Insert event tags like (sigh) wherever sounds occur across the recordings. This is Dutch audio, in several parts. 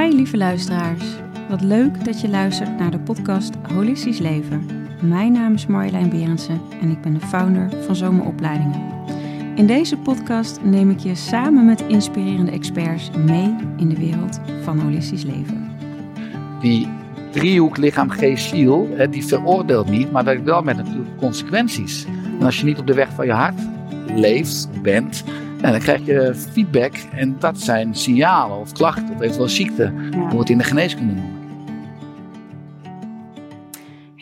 Hi lieve luisteraars. Wat leuk dat je luistert naar de podcast Holistisch Leven. Mijn naam is Marjolein Berendsen en ik ben de founder van Zomeropleidingen. In deze podcast neem ik je samen met inspirerende experts mee in de wereld van holistisch leven. Die driehoek lichaam, geest, ziel, die veroordeelt niet, maar werkt wel met natuurlijk consequenties. En als je niet op de weg van je hart leeft, bent, en dan krijg je feedback en dat zijn signalen of klachten of eventueel ziekte. Ja. Het in de geneeskunde.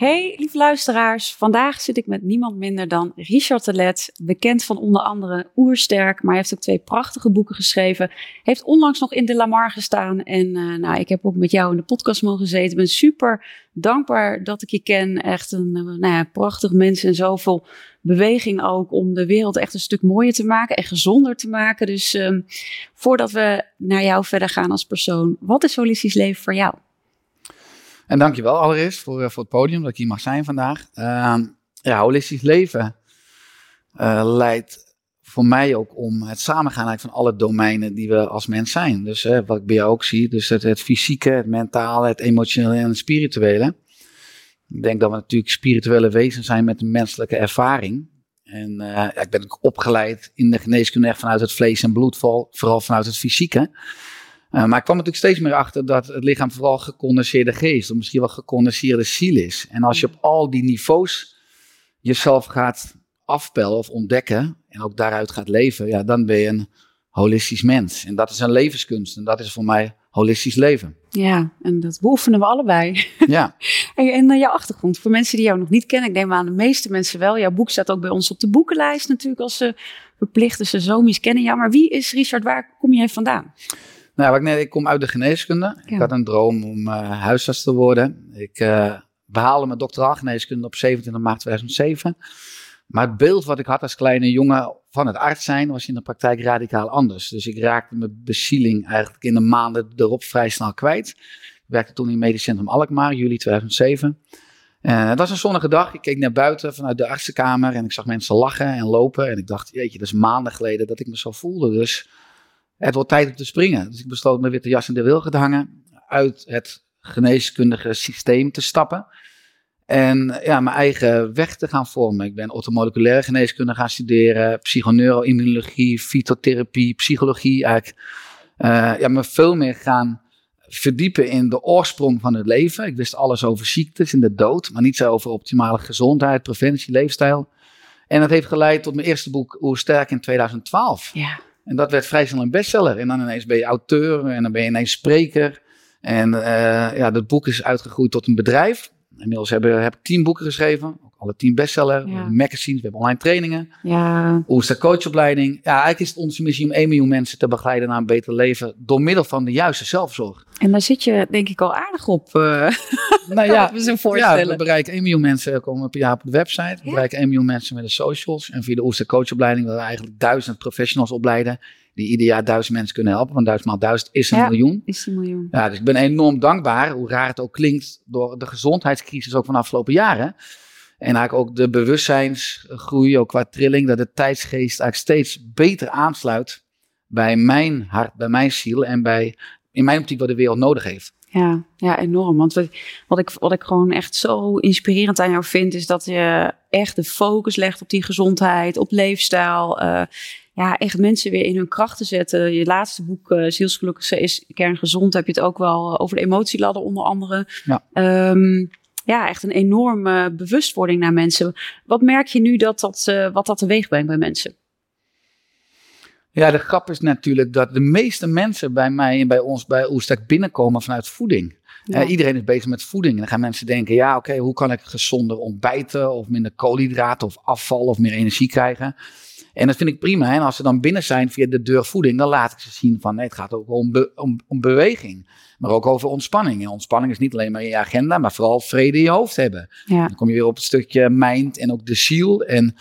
Hey lieve luisteraars, vandaag zit ik met niemand minder dan Richard Telet, bekend van onder andere Oersterk, maar hij heeft ook twee prachtige boeken geschreven. Heeft onlangs nog in de Lamar gestaan en eh, nou, ik heb ook met jou in de podcast mogen zitten. Ik ben super dankbaar dat ik je ken. Echt een eh, nou ja, prachtig mens en zoveel beweging ook om de wereld echt een stuk mooier te maken en gezonder te maken. Dus ehm, voordat we naar jou verder gaan als persoon, wat is holistisch leven voor jou? En dankjewel allereerst voor, eh, voor het podium dat ik hier mag zijn vandaag. Ehm, ja, holistisch leven eh, leidt voor mij ook om het samengaan van alle domeinen die we als mens zijn. Dus eh, wat ik bij jou ook zie, dus het, fysieke, het mentale, het emotionele en het spirituele. Ik denk dat we natuurlijk spirituele wezens zijn met een menselijke ervaring. En ja, ik ben ook opgeleid in de geneeskunde echt vanuit het vlees en bloed, vooral vanuit het fysieke. Uh, maar ik kwam natuurlijk steeds meer achter dat het lichaam vooral gecondenseerde geest, of misschien wel gecondenseerde ziel is. En als je op al die niveaus jezelf gaat afpellen of ontdekken en ook daaruit gaat leven, ja, dan ben je een holistisch mens. En dat is een levenskunst en dat is voor mij holistisch leven. Ja, en dat beoefenen we allebei. Ja, (laughs) en uh, jouw achtergrond, voor mensen die jou nog niet kennen, ik neem aan de meeste mensen wel. Jouw boek staat ook bij ons op de boekenlijst natuurlijk als ze verplicht, dus de zomies kennen jou. Maar wie is Richard, waar kom jij vandaan? Nou, wat ik, net, ik kom uit de geneeskunde. Ja. Ik had een droom om uh, huisarts te worden. Ik uh, behaalde mijn doctoraal geneeskunde op 27 maart 2007. Maar het beeld wat ik had als kleine jongen van het arts zijn was in de praktijk radicaal anders. Dus ik raakte mijn bezieling eigenlijk in de maanden erop vrij snel kwijt. Ik werkte toen in Medisch Centrum Alkmaar, juli 2007. Uh, het was een zonnige dag. Ik keek naar buiten vanuit de artsenkamer en ik zag mensen lachen en lopen. En ik dacht, jeetje, dat is maanden geleden dat ik me zo voelde. Dus het wordt tijd om te springen. Dus ik besloot mijn witte jas in de wilgen hangen. Uit het geneeskundige systeem te stappen. En ja, mijn eigen weg te gaan vormen. Ik ben orthomoleculaire geneeskunde gaan studeren. Psychoneuroimmunologie, fytotherapie, psychologie. Eigenlijk uh, ja, me veel meer gaan verdiepen in de oorsprong van het leven. Ik wist alles over ziektes en de dood. Maar niet zo over optimale gezondheid, preventie, leefstijl. En dat heeft geleid tot mijn eerste boek Hoe Sterk in 2012. Ja. En dat werd vrij snel een bestseller. En dan ineens ben je auteur en dan ben je ineens spreker. En uh, ja, dat boek is uitgegroeid tot een bedrijf. Inmiddels hebben, heb ik tien boeken geschreven. Ook alle tien bestseller. Ja. Magazines, we hebben online trainingen. Ja, Oester coachopleiding. Ja, eigenlijk is het onze missie om 1 miljoen mensen te begeleiden naar een beter leven. Door middel van de juiste zelfzorg. en daar zit je denk ik al aardig op. Uh, (laughs) Nou ja, zo ja, voorstellen. we bereiken 1 miljoen mensen komen per jaar op de website. We bereiken 1 miljoen mensen met de socials. En via de Oester coachopleiding willen we eigenlijk duizend professionals opleiden. Die ieder jaar duizend mensen kunnen helpen. Want duizend maal duizend is een Ja. miljoen. is die miljoen. Ja, dus ik ben enorm dankbaar, hoe raar het ook klinkt, door de gezondheidscrisis ook van de afgelopen jaren. En eigenlijk ook de bewustzijnsgroei, ook qua trilling, dat de tijdsgeest eigenlijk steeds beter aansluit bij mijn hart, bij mijn ziel en bij, in mijn optiek, wat de wereld nodig heeft. Ja, ja, enorm. Want wat, wat, ik, wat ik gewoon echt zo inspirerend aan jou vind, is dat je echt de focus legt op die gezondheid, op leefstijl. Uh, ja, echt mensen weer in hun kracht te zetten. Je laatste boek, uh, Zielsgelukkig is kerngezond, heb je het ook wel over de emotieladder onder andere. Ja. Um, ja, echt een enorme bewustwording naar mensen. Wat merk je nu dat dat, uh, wat dat teweeg brengt bij mensen? Ja, de grap is natuurlijk dat de meeste mensen bij mij en bij ons bij Oestek binnenkomen vanuit voeding. Ja. Uh, iedereen is bezig met voeding. En dan gaan mensen denken, ja oké, okay, hoe kan ik gezonder ontbijten of minder koolhydraten of afval of meer energie krijgen? En dat vind ik prima. En als ze dan binnen zijn via de deur voeding, dan laat ik ze zien van nee, het gaat ook om, be om, om beweging. Maar ook over ontspanning. En ontspanning is niet alleen maar in je agenda, maar vooral vrede in je hoofd hebben. Ja. Dan kom je weer op het stukje mind en ook de ziel. En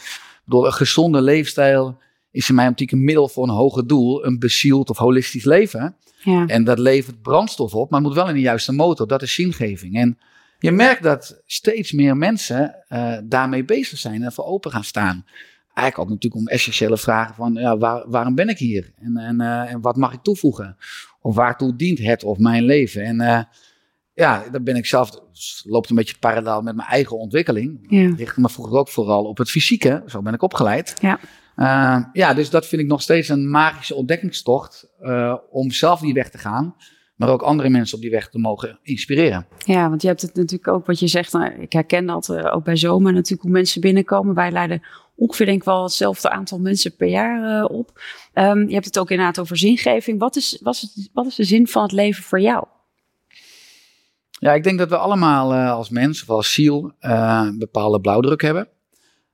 door een gezonde leefstijl is in mijn optiek een middel voor een hoger doel. Een bezield of holistisch leven. Ja. En dat levert brandstof op, maar moet wel in de juiste motor. Dat is zingeving. En je merkt dat steeds meer mensen uh, daarmee bezig zijn en voor open gaan staan. Eigenlijk ook natuurlijk om essentiële vragen van ja, waar, waarom ben ik hier? En, en, en wat mag ik toevoegen? Of waartoe dient het of mijn leven? En ja, dan ben ik zelf, loopt een beetje parallel met mijn eigen ontwikkeling. Ja. Me vroeger ook vooral op het fysieke, zo ben ik opgeleid. Ja. Uh, ja, dus dat vind ik nog steeds een magische ontdekkingstocht om zelf die weg te gaan, maar ook andere mensen op die weg te mogen inspireren. Ja, want je hebt het natuurlijk ook wat je zegt, nou, ik herken dat uh, ook bij zomer natuurlijk hoe mensen binnenkomen. Wij leiden ongeveer denk ik wel hetzelfde aantal mensen per jaar op. Um, je hebt het ook inderdaad over zingeving. Wat is, wat, is, wat is de zin van het leven voor jou? Ja, ik denk dat we allemaal uh, als mens of als ziel uh, een bepaalde blauwdruk hebben.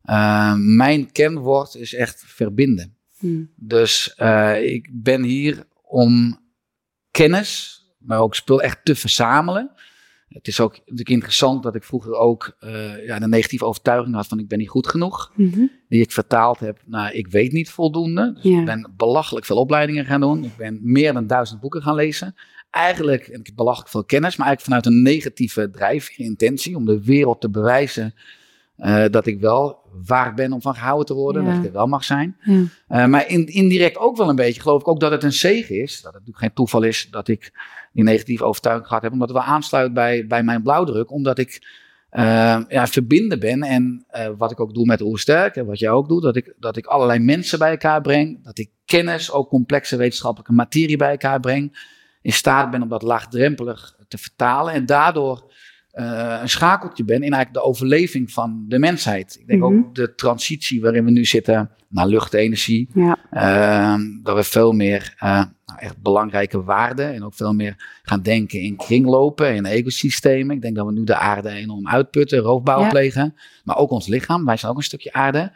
Uh, mijn kenwoord is echt verbinden. Hmm. Dus ik ben hier om kennis, maar ook spul echt te verzamelen. Het is ook natuurlijk interessant dat ik vroeger ook ja, de negatieve overtuiging had van ik ben niet goed genoeg. Mm Die ik vertaald heb naar ik weet niet voldoende. Dus ik ben belachelijk veel opleidingen gaan doen. Ik ben meer dan duizend boeken gaan lezen eigenlijk, en ik heb belachelijk veel kennis, maar eigenlijk vanuit een negatieve drijfveer, intentie, om de wereld te bewijzen uh, dat ik wel waard ben om van gehouden te worden, dat ik er wel mag zijn. Ja. Uh, maar in, indirect ook wel een beetje geloof ik ook dat het een zegen is, dat het natuurlijk geen toeval is dat ik die negatieve overtuiging gehad heb, omdat het wel aansluit bij, bij mijn blauwdruk, omdat ik uh, ja, verbinden ben en wat ik ook doe met Oersterk en wat jij ook doet, dat ik, dat ik allerlei mensen bij elkaar breng, dat ik kennis, ook complexe wetenschappelijke materie bij elkaar breng in staat ben om dat laagdrempelig te vertalen. En daardoor uh, een schakeltje ben in eigenlijk de overleving van de mensheid. Ik denk ook mhm. de transitie waarin we nu zitten naar luchtenergie. Ja. Uh, dat we veel meer uh, echt belangrijke waarden en ook veel meer gaan denken in kringlopen en ecosystemen. Ik denk dat we nu de aarde enorm uitputten, roofbouw plegen. Maar ook ons lichaam, wij zijn ook een stukje aarde.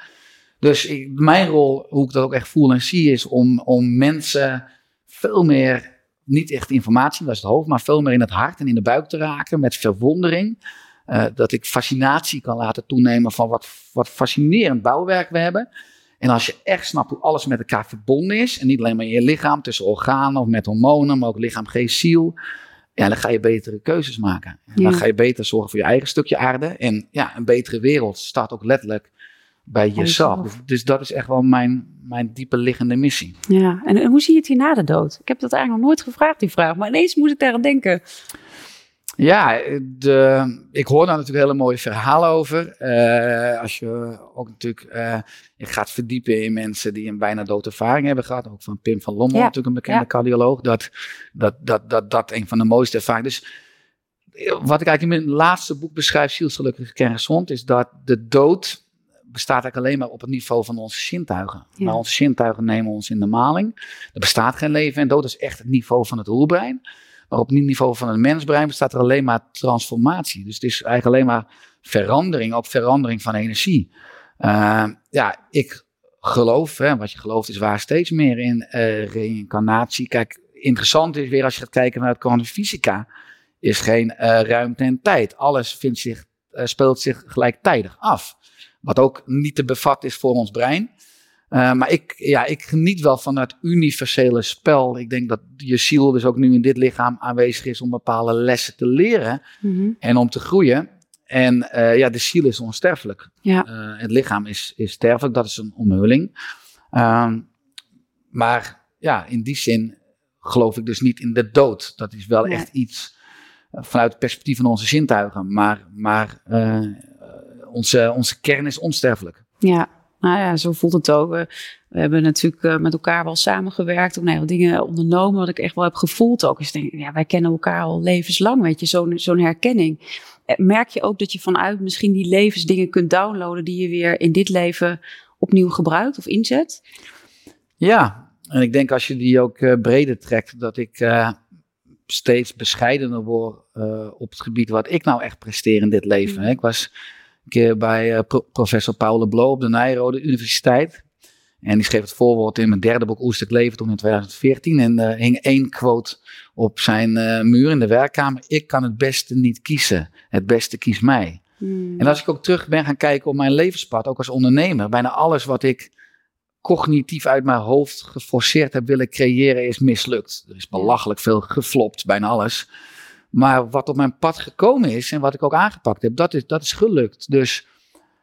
Dus ik, mijn rol, hoe ik dat ook echt voel en zie, is om, om mensen veel meer niet echt informatie, dat is het hoofd, maar veel meer in het hart en in de buik te raken met verwondering. Uh, dat ik fascinatie kan laten toenemen van wat, wat fascinerend bouwwerk we hebben. En als je echt snapt hoe alles met elkaar verbonden is, en niet alleen maar in je lichaam, tussen organen of met hormonen, maar ook lichaam, geest, ziel, ja, dan ga je betere keuzes maken. Dan ga je beter zorgen voor je eigen stukje aarde. En ja, een betere wereld staat ook letterlijk bij jezelf. Dus, dus, dat is echt wel mijn, mijn diepe liggende missie. Ja, en, hoe zie je het hier na de dood? Ik heb dat eigenlijk nog nooit gevraagd, die vraag, maar ineens moet ik daar aan denken. Ja, de, ik hoor daar natuurlijk hele mooie verhalen over. Uh, als je ook natuurlijk uh, je gaat verdiepen in mensen die een bijna doodervaring hebben gehad. Ook van Pim van Lommel, natuurlijk een bekende cardioloog. Dat, dat, dat, dat dat een van de mooiste ervaringen. Dus eh, wat ik eigenlijk in mijn laatste boek beschrijf, Zielsgelukkig Kerngezond, is dat de dood bestaat eigenlijk alleen maar op het niveau van onze zintuigen. Maar onze zintuigen nemen ons in de maling. Er bestaat geen leven en dood is echt het niveau van het roerbrein. Maar op het niveau van het mensbrein bestaat er alleen maar transformatie. Dus het is eigenlijk alleen maar verandering, ook verandering van energie. Uh, ja, ik geloof, hè, wat je gelooft is waar, steeds meer in uh, reïncarnatie. Kijk, interessant is weer als je gaat kijken naar het kwantumfysica, is geen uh, ruimte en tijd. Alles vindt zich, speelt zich gelijktijdig af. Wat ook niet te bevatten is voor ons brein. Uh, maar ik, ja, ik geniet wel van het universele spel. Ik denk dat je ziel dus ook nu in dit lichaam aanwezig is om bepaalde lessen te leren mm en om te groeien. En uh, ja, de ziel is onsterfelijk. Ja. Uh, het lichaam is, is sterfelijk, dat is een omhulling. Uh, maar ja, in die zin geloof ik dus niet in de dood. Dat is wel echt iets vanuit het perspectief van onze zintuigen. Maar, maar onze, onze kern is onsterfelijk. Ja, nou ja, zo voelt het ook. We, hebben natuurlijk eh, met elkaar wel samengewerkt. Of nee, dingen ondernomen. Wat ik echt wel heb gevoeld ook. Is denk, ja, wij kennen elkaar al levenslang. Weet je, zo'n zo'n herkenning. Eh, merk je ook dat je vanuit misschien die levensdingen kunt downloaden. die je weer in dit leven opnieuw gebruikt of inzet? Ja, en ik denk als je die ook uh, breder trekt. dat ik steeds bescheidener word op het gebied wat ik nou echt presteer in dit leven. Mm. Ik was een keer bij uh, professor Paul Blo op de Nijrode Universiteit. En die schreef het voorwoord in mijn derde boek Oestek Leven toen in 2014. En er uh, hing één quote op zijn uh, muur in de werkkamer. Ik kan het beste niet kiezen. Het beste kiest mij. Hmm. En als ik ook terug ben gaan kijken op mijn levenspad, ook als ondernemer. Bijna alles wat ik cognitief uit mijn hoofd geforceerd heb willen creëren is mislukt. Er is belachelijk veel geflopt, bijna alles. Maar wat op mijn pad gekomen is en wat ik ook aangepakt heb, dat is, dat is gelukt. Dus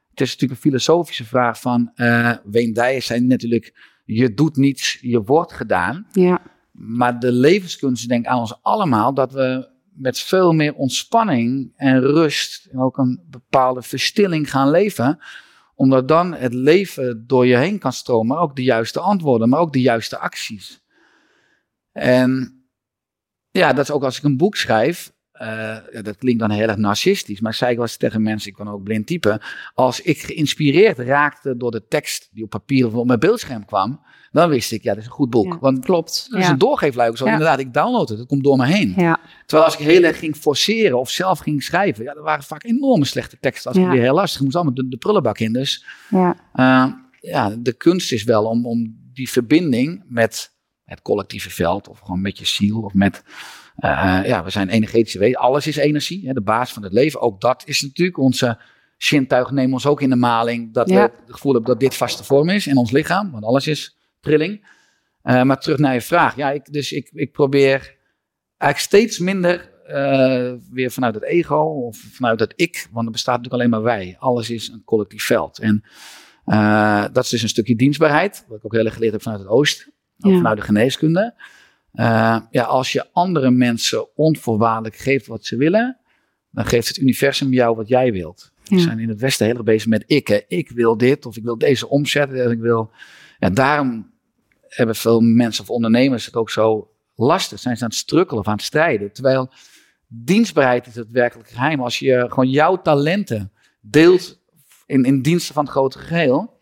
het is natuurlijk een filosofische vraag van uh, Ween Dijers zijn natuurlijk, je doet niets, je wordt gedaan. Ja. Maar de levenskunst denkt aan ons allemaal dat we met veel meer ontspanning en rust en ook een bepaalde verstilling gaan leven. Omdat dan het leven door je heen kan stromen, maar ook de juiste antwoorden, maar ook de juiste acties. En ja, dat is ook als ik een boek schrijf. Uh, dat klinkt dan heel erg narcistisch, maar ik zei ik was tegen mensen, ik kan ook blind typen. Als ik geïnspireerd raakte door de tekst die op papier of op mijn beeldscherm kwam, dan wist ik, ja, dat is een goed boek. Want klopt. Dat is een doorgeefluik. Zo inderdaad, ik download het, het komt door me heen. Ja. Terwijl als ik heel erg ging forceren of zelf ging schrijven, ja, er waren vaak enorme slechte teksten. Als ik weer heel lastig, moest allemaal de, de prullenbak in. Dus ja. Uh, ja, de kunst is wel om, om die verbinding met het collectieve veld, of gewoon met je ziel, of met uh, ja, we zijn energetische weten. Alles is energie, hè, de basis van het leven. Ook dat is natuurlijk onze zintuigen nemen ons ook in de maling. Dat we het gevoel hebben dat dit vaste vorm is in ons lichaam. Want alles is trilling. Uh, maar terug naar je vraag. Ja, ik, dus ik, ik probeer eigenlijk steeds minder uh, weer vanuit het ego of vanuit het ik. Want er bestaat natuurlijk alleen maar wij. Alles is een collectief veld. En uh, dat is dus een stukje dienstbaarheid. Wat ik ook heel erg geleerd heb vanuit het oosten. Ook ja. vanuit de geneeskunde. Uh, ja, als je andere mensen onvoorwaardelijk geeft wat ze willen, dan geeft het universum jou wat jij wilt. Ja. We zijn in het Westen heel erg bezig met ik. Hè. Ik wil dit of ik wil deze omzetten. En ik wil. Ja, daarom hebben veel mensen of ondernemers het ook zo lastig. Zijn ze aan het strukkelen of aan het strijden. Terwijl dienstbaarheid is het werkelijk geheim. Als je gewoon jouw talenten deelt in, in diensten van het grote geheel.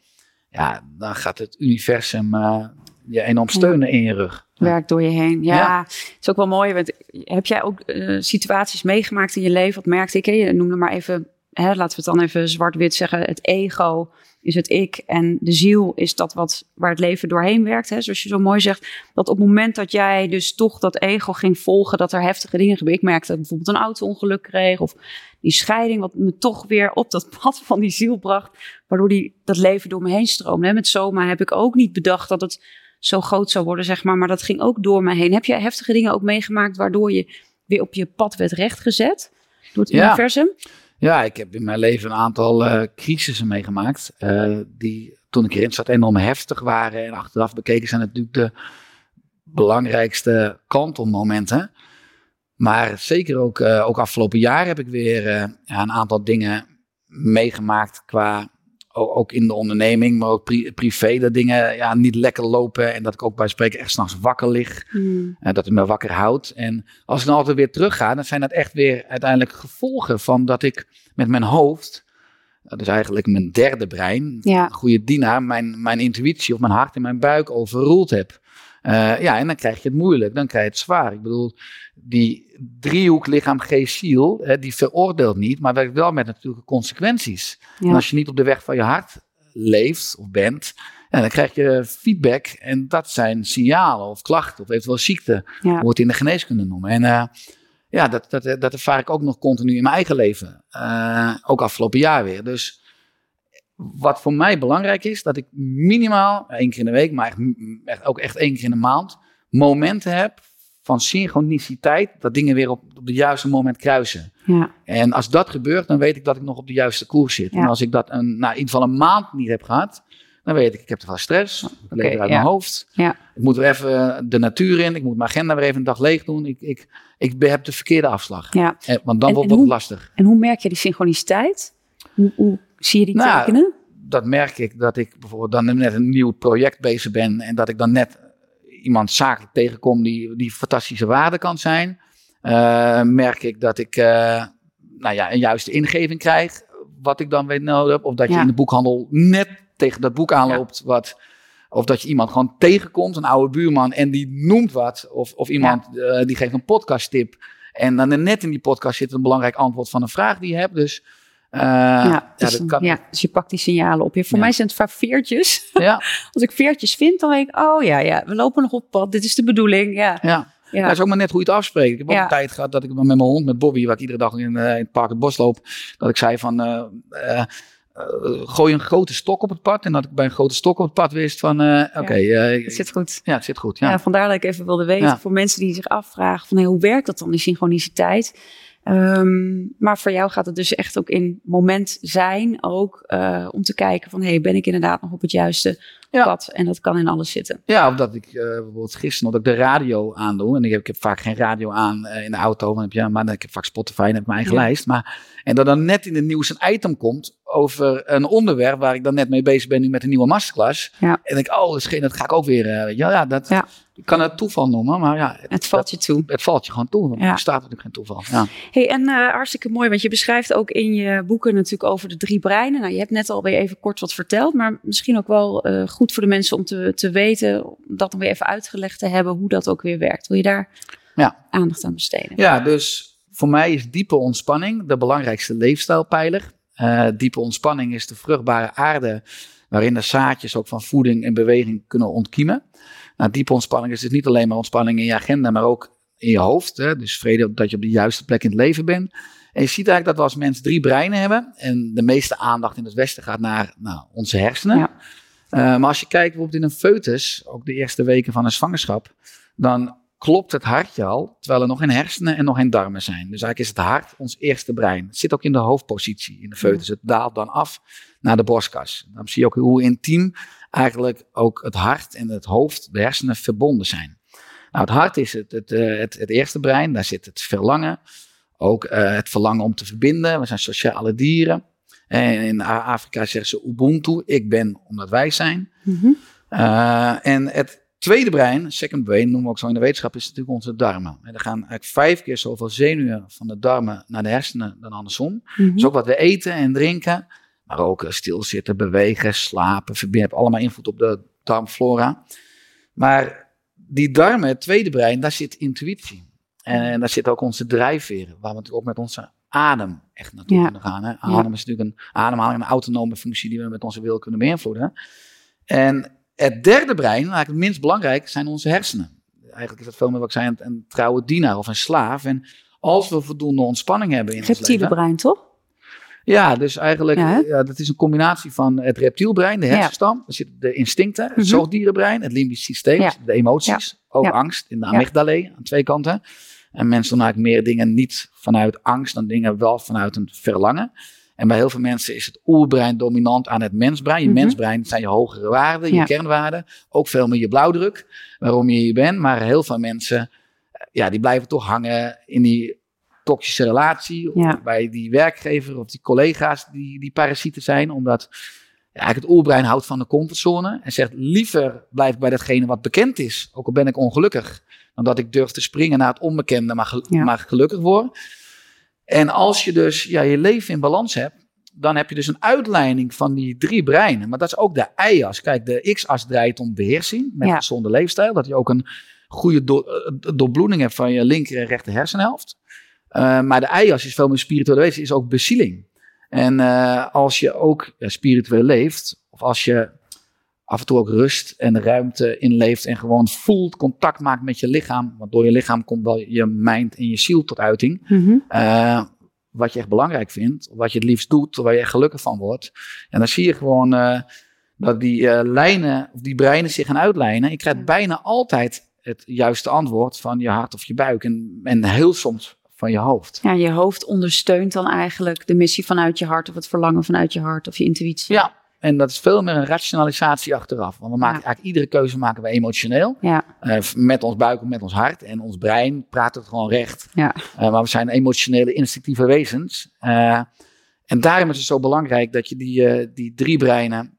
Ja, dan gaat het universum uh, je enorm steunen in je rug. Werkt door je heen. Ja, ja, het is ook wel mooi. Want heb jij ook uh, situaties meegemaakt in je leven? Wat merkte ik? Hè? Je noemde maar even, hè, laten we het dan even zwart-wit zeggen. Het ego is het ik en de ziel is dat wat, waar het leven doorheen werkt. Hè? Zoals je zo mooi zegt, dat op het moment dat jij dus toch dat ego ging volgen, dat er heftige dingen gebeuren. Ik merkte dat ik bijvoorbeeld een auto-ongeluk kreeg of die scheiding, wat me toch weer op dat (laughs) pad van die ziel bracht, waardoor die, dat leven door me heen stroomde. Hè? Met Soma heb ik ook niet bedacht dat het zo groot zou worden, zeg maar. Maar dat ging ook door me heen. Heb je heftige dingen ook meegemaakt waardoor je weer op je pad werd rechtgezet door het ja. universum? Ja, ik heb in mijn leven een aantal uh, crisissen meegemaakt. Uh, die toen ik erin zat enorm heftig waren. En achteraf bekeken zijn natuurlijk de belangrijkste kantelmomenten. Maar zeker ook, uh, ook afgelopen jaar heb ik weer ja, een aantal dingen meegemaakt qua ook in de onderneming, maar ook pri privé, dat dingen ja, niet lekker lopen. En dat ik ook bij spreken echt s'nachts wakker lig. Mm. En dat het me wakker houdt. En als ik dan altijd weer terug ga, dan zijn dat echt weer uiteindelijk gevolgen van dat ik met mijn hoofd, dat is eigenlijk mijn derde brein, ja. goede dienaar, mijn, mijn intuïtie of mijn hart en mijn buik overroeld heb. Uh, ja, en dan krijg je het moeilijk, dan krijg je het zwaar. Ik bedoel, die driehoek lichaam, geest, ziel, hè, die veroordeelt niet, maar werkt wel met natuurlijke consequenties. Ja. En als je niet op de weg van je hart leeft of bent, ja, dan krijg je feedback en dat zijn signalen of klachten of eventueel ziekte, ja. wordt in de geneeskunde noemen. En uh, ja, dat, dat, dat ervaar ik ook nog continu in mijn eigen leven, uh, ook afgelopen jaar weer. Dus wat voor mij belangrijk is, dat ik minimaal één keer in de week, maar echt, ook echt één keer in de maand, momenten heb van synchroniciteit, dat dingen weer op, op de juiste moment kruisen. Ja. En als dat gebeurt, dan weet ik dat ik nog op de juiste koers zit. Ja. En als ik dat een, nou, in ieder geval een maand niet heb gehad, dan weet ik, ik heb te veel stress, leef er uit ja. mijn hoofd. Ja. Ik moet weer even de natuur in, ik moet mijn agenda weer even een dag leeg doen. Ik, ik, ik heb de verkeerde afslag. Ja. Eh, Want dan En- wordt het lastig. En hoe merk je die synchroniciteit? Hoe, hoe zie je die Nou, tekenen? dat merk ik dat ik bijvoorbeeld dan net een nieuw project bezig ben en dat ik dan net iemand zakelijk tegenkom die, die fantastische waarde kan zijn. Eh, merk ik dat ik eh, nou ja, een juiste ingeving krijg, wat ik dan weet nodig heb. Of dat je Ja. in de boekhandel net tegen dat boek aanloopt, wat, of dat je iemand gewoon tegenkomt, een oude buurman, en die noemt wat. Of, of iemand eh, die geeft een podcasttip. En dan net in die podcast zit een belangrijk antwoord van een vraag die je hebt. Dus eh, ja, dus, dat kan. ja, dus je pakt die signalen op. Voor Ja. mij zijn het vaak veertjes. (laughs) Ja, Als ik veertjes vind, dan weet ik, oh ja, ja, we lopen nog op pad. Dit is de bedoeling. Ja, ja. ja. Dat is ook maar net hoe je het afspreekt. Ik heb ook een tijd gehad dat ik met mijn hond, met Bobby, waar ik iedere dag in, eh, in het park het bos loop, dat ik zei van, eh, gooi een grote stok op het pad. En dat ik bij een grote stok op het pad wist van, oké, eh, het zit goed. ja, het zit goed. Ja. Vandaar dat ik even wilde weten, voor mensen die zich afvragen van hey, hoe werkt dat dan, die synchroniciteit? Ehm, maar voor jou gaat het dus echt ook in moment zijn, ook uh, om te kijken van, hey, ben ik inderdaad nog op het juiste ja. pad? En dat kan in alles zitten. Ja, of dat ik uh, bijvoorbeeld gisteren dat ik de radio aandoe. En ik heb, ik heb vaak geen radio aan uh, in de auto, maar, heb je, maar ik heb vaak Spotify en heb mijn eigen ja. lijst. Maar, en dat dan net in het nieuws een item komt over een onderwerp waar ik dan net mee bezig ben nu met een nieuwe masterclass. Ja. En ik, oh, dat, dat ga ik ook weer, ja, ja, dat, ja. Ik kan het toeval noemen, maar ja. Het, valt je toe. Het valt je gewoon toe. Ja. Er staat natuurlijk geen toeval. Ja. Hey, en uh, hartstikke mooi, want je beschrijft ook in je boeken natuurlijk over de drie breinen. Nou, je hebt net alweer even kort wat verteld, maar misschien ook wel uh, goed voor de mensen om te, te weten, om dat dan weer even uitgelegd te hebben, hoe dat ook weer werkt. Wil je daar ja. aandacht aan besteden? Ja, dus voor mij is diepe ontspanning de belangrijkste leefstijlpijler. Uh, diepe ontspanning is de vruchtbare aarde waarin de zaadjes ook van voeding en beweging kunnen ontkiemen. Nou, diepe ontspanning is dus niet alleen maar ontspanning in je agenda, maar ook in je hoofd. Hè? Dus vrede dat je op de juiste plek in het leven bent. En je ziet eigenlijk dat we als mens drie breinen hebben. En de meeste aandacht in het Westen gaat naar nou, onze hersenen. Ja. Uh, maar als je kijkt bijvoorbeeld in een foetus, ook de eerste weken van een zwangerschap, dan klopt het hartje al, terwijl er nog geen hersenen en nog geen darmen zijn. Dus eigenlijk is het hart ons eerste brein. Het zit ook in de hoofdpositie in de foetus. Het daalt dan af naar de borstkas. Dan zie je ook hoe intiem eigenlijk ook het hart en het hoofd, de hersenen, verbonden zijn. Nou, het hart is het, het, eh, het, het eerste brein, daar zit het verlangen. Ook uh, het verlangen om te verbinden. We zijn sociale dieren. En in Afrika zeggen ze Ubuntu, ik ben omdat wij zijn. Mm -hmm. uh, en het tweede brein, second brain, noemen we ook zo in de wetenschap, is natuurlijk onze darmen. En er gaan eigenlijk vijf keer zoveel zenuwen van de darmen naar de hersenen dan andersom. Mm -hmm. Dus ook wat we eten en drinken, maar ook stilzitten, bewegen, slapen, verbinden, allemaal invloed op de darmflora. Maar die darmen, het tweede brein, daar zit intuïtie. En, en daar zit ook onze drijfveren, waar we natuurlijk ook met onze adem echt naartoe ja. kunnen gaan. Hè? Adem is natuurlijk een ademhaling, een autonome functie die we met onze wil kunnen beïnvloeden. En het derde brein, eigenlijk het minst belangrijk, zijn onze hersenen. Eigenlijk is dat veel meer wat ik zei, een, een trouwe dienaar of een slaaf. En als we voldoende ontspanning hebben in het reptiele brein, toch? Ja, dus eigenlijk, ja, ja, dat is een combinatie van het reptielbrein, de hersenstam, er zitten de instincten, het mm -hmm. zoogdierenbrein, het limbisch systeem, ja. de emoties, ook angst in de amygdala aan twee kanten. En mensen doen eigenlijk meer dingen niet vanuit angst dan dingen wel vanuit een verlangen. En bij heel veel mensen is het oerbrein dominant aan het mensbrein. Je mm -hmm. mensbrein zijn je hogere waarden, je kernwaarden. Ook veel meer je blauwdruk, waarom je hier bent. Maar heel veel mensen, ja, die blijven toch hangen in die toxische relatie. Ja. Bij die werkgever of die collega's die, die parasieten zijn. Omdat ja, eigenlijk het oerbrein houdt van de comfortzone. En zegt liever blijf ik bij datgene wat bekend is. Ook al ben ik ongelukkig. Dan dat ik durf te springen naar het onbekende, maar, gel ja. maar gelukkig word. En als je dus ja, je leven in balans hebt. Dan heb je dus een uitleiding van die drie breinen. Maar dat is ook de y-as. Kijk, de x-as draait om beheersing met ja. gezonde leefstijl. Dat je ook een goede do doorbloeding hebt van je linker en rechter hersenhelft. Uh, maar de i-as is veel meer spirituele wezen, is ook bezieling. En uh, als je ook ja, spiritueel leeft, of als je af en toe ook rust en ruimte inleeft en gewoon voelt, contact maakt met je lichaam, want door je lichaam komt wel je mind en je ziel tot uiting. Mm -hmm. uh, wat je echt belangrijk vindt, wat je het liefst doet, waar je echt gelukkig van wordt. En dan zie je gewoon dat die lijnen, of die breinen zich gaan uitlijnen. Je krijgt bijna altijd het juiste antwoord van je hart of je buik. En, en heel soms van je hoofd. Ja, je hoofd ondersteunt dan eigenlijk de missie vanuit je hart of het verlangen vanuit je hart of je intuïtie. Ja, en dat is veel meer een rationalisatie achteraf. Want we maken ja. eigenlijk iedere keuze maken we emotioneel. Ja. Uh, met ons buik of met ons hart. En ons brein praat het gewoon recht. Ja. Uh, maar we zijn emotionele, instinctieve wezens. Uh, en daarom is het zo belangrijk dat je die, die drie breinen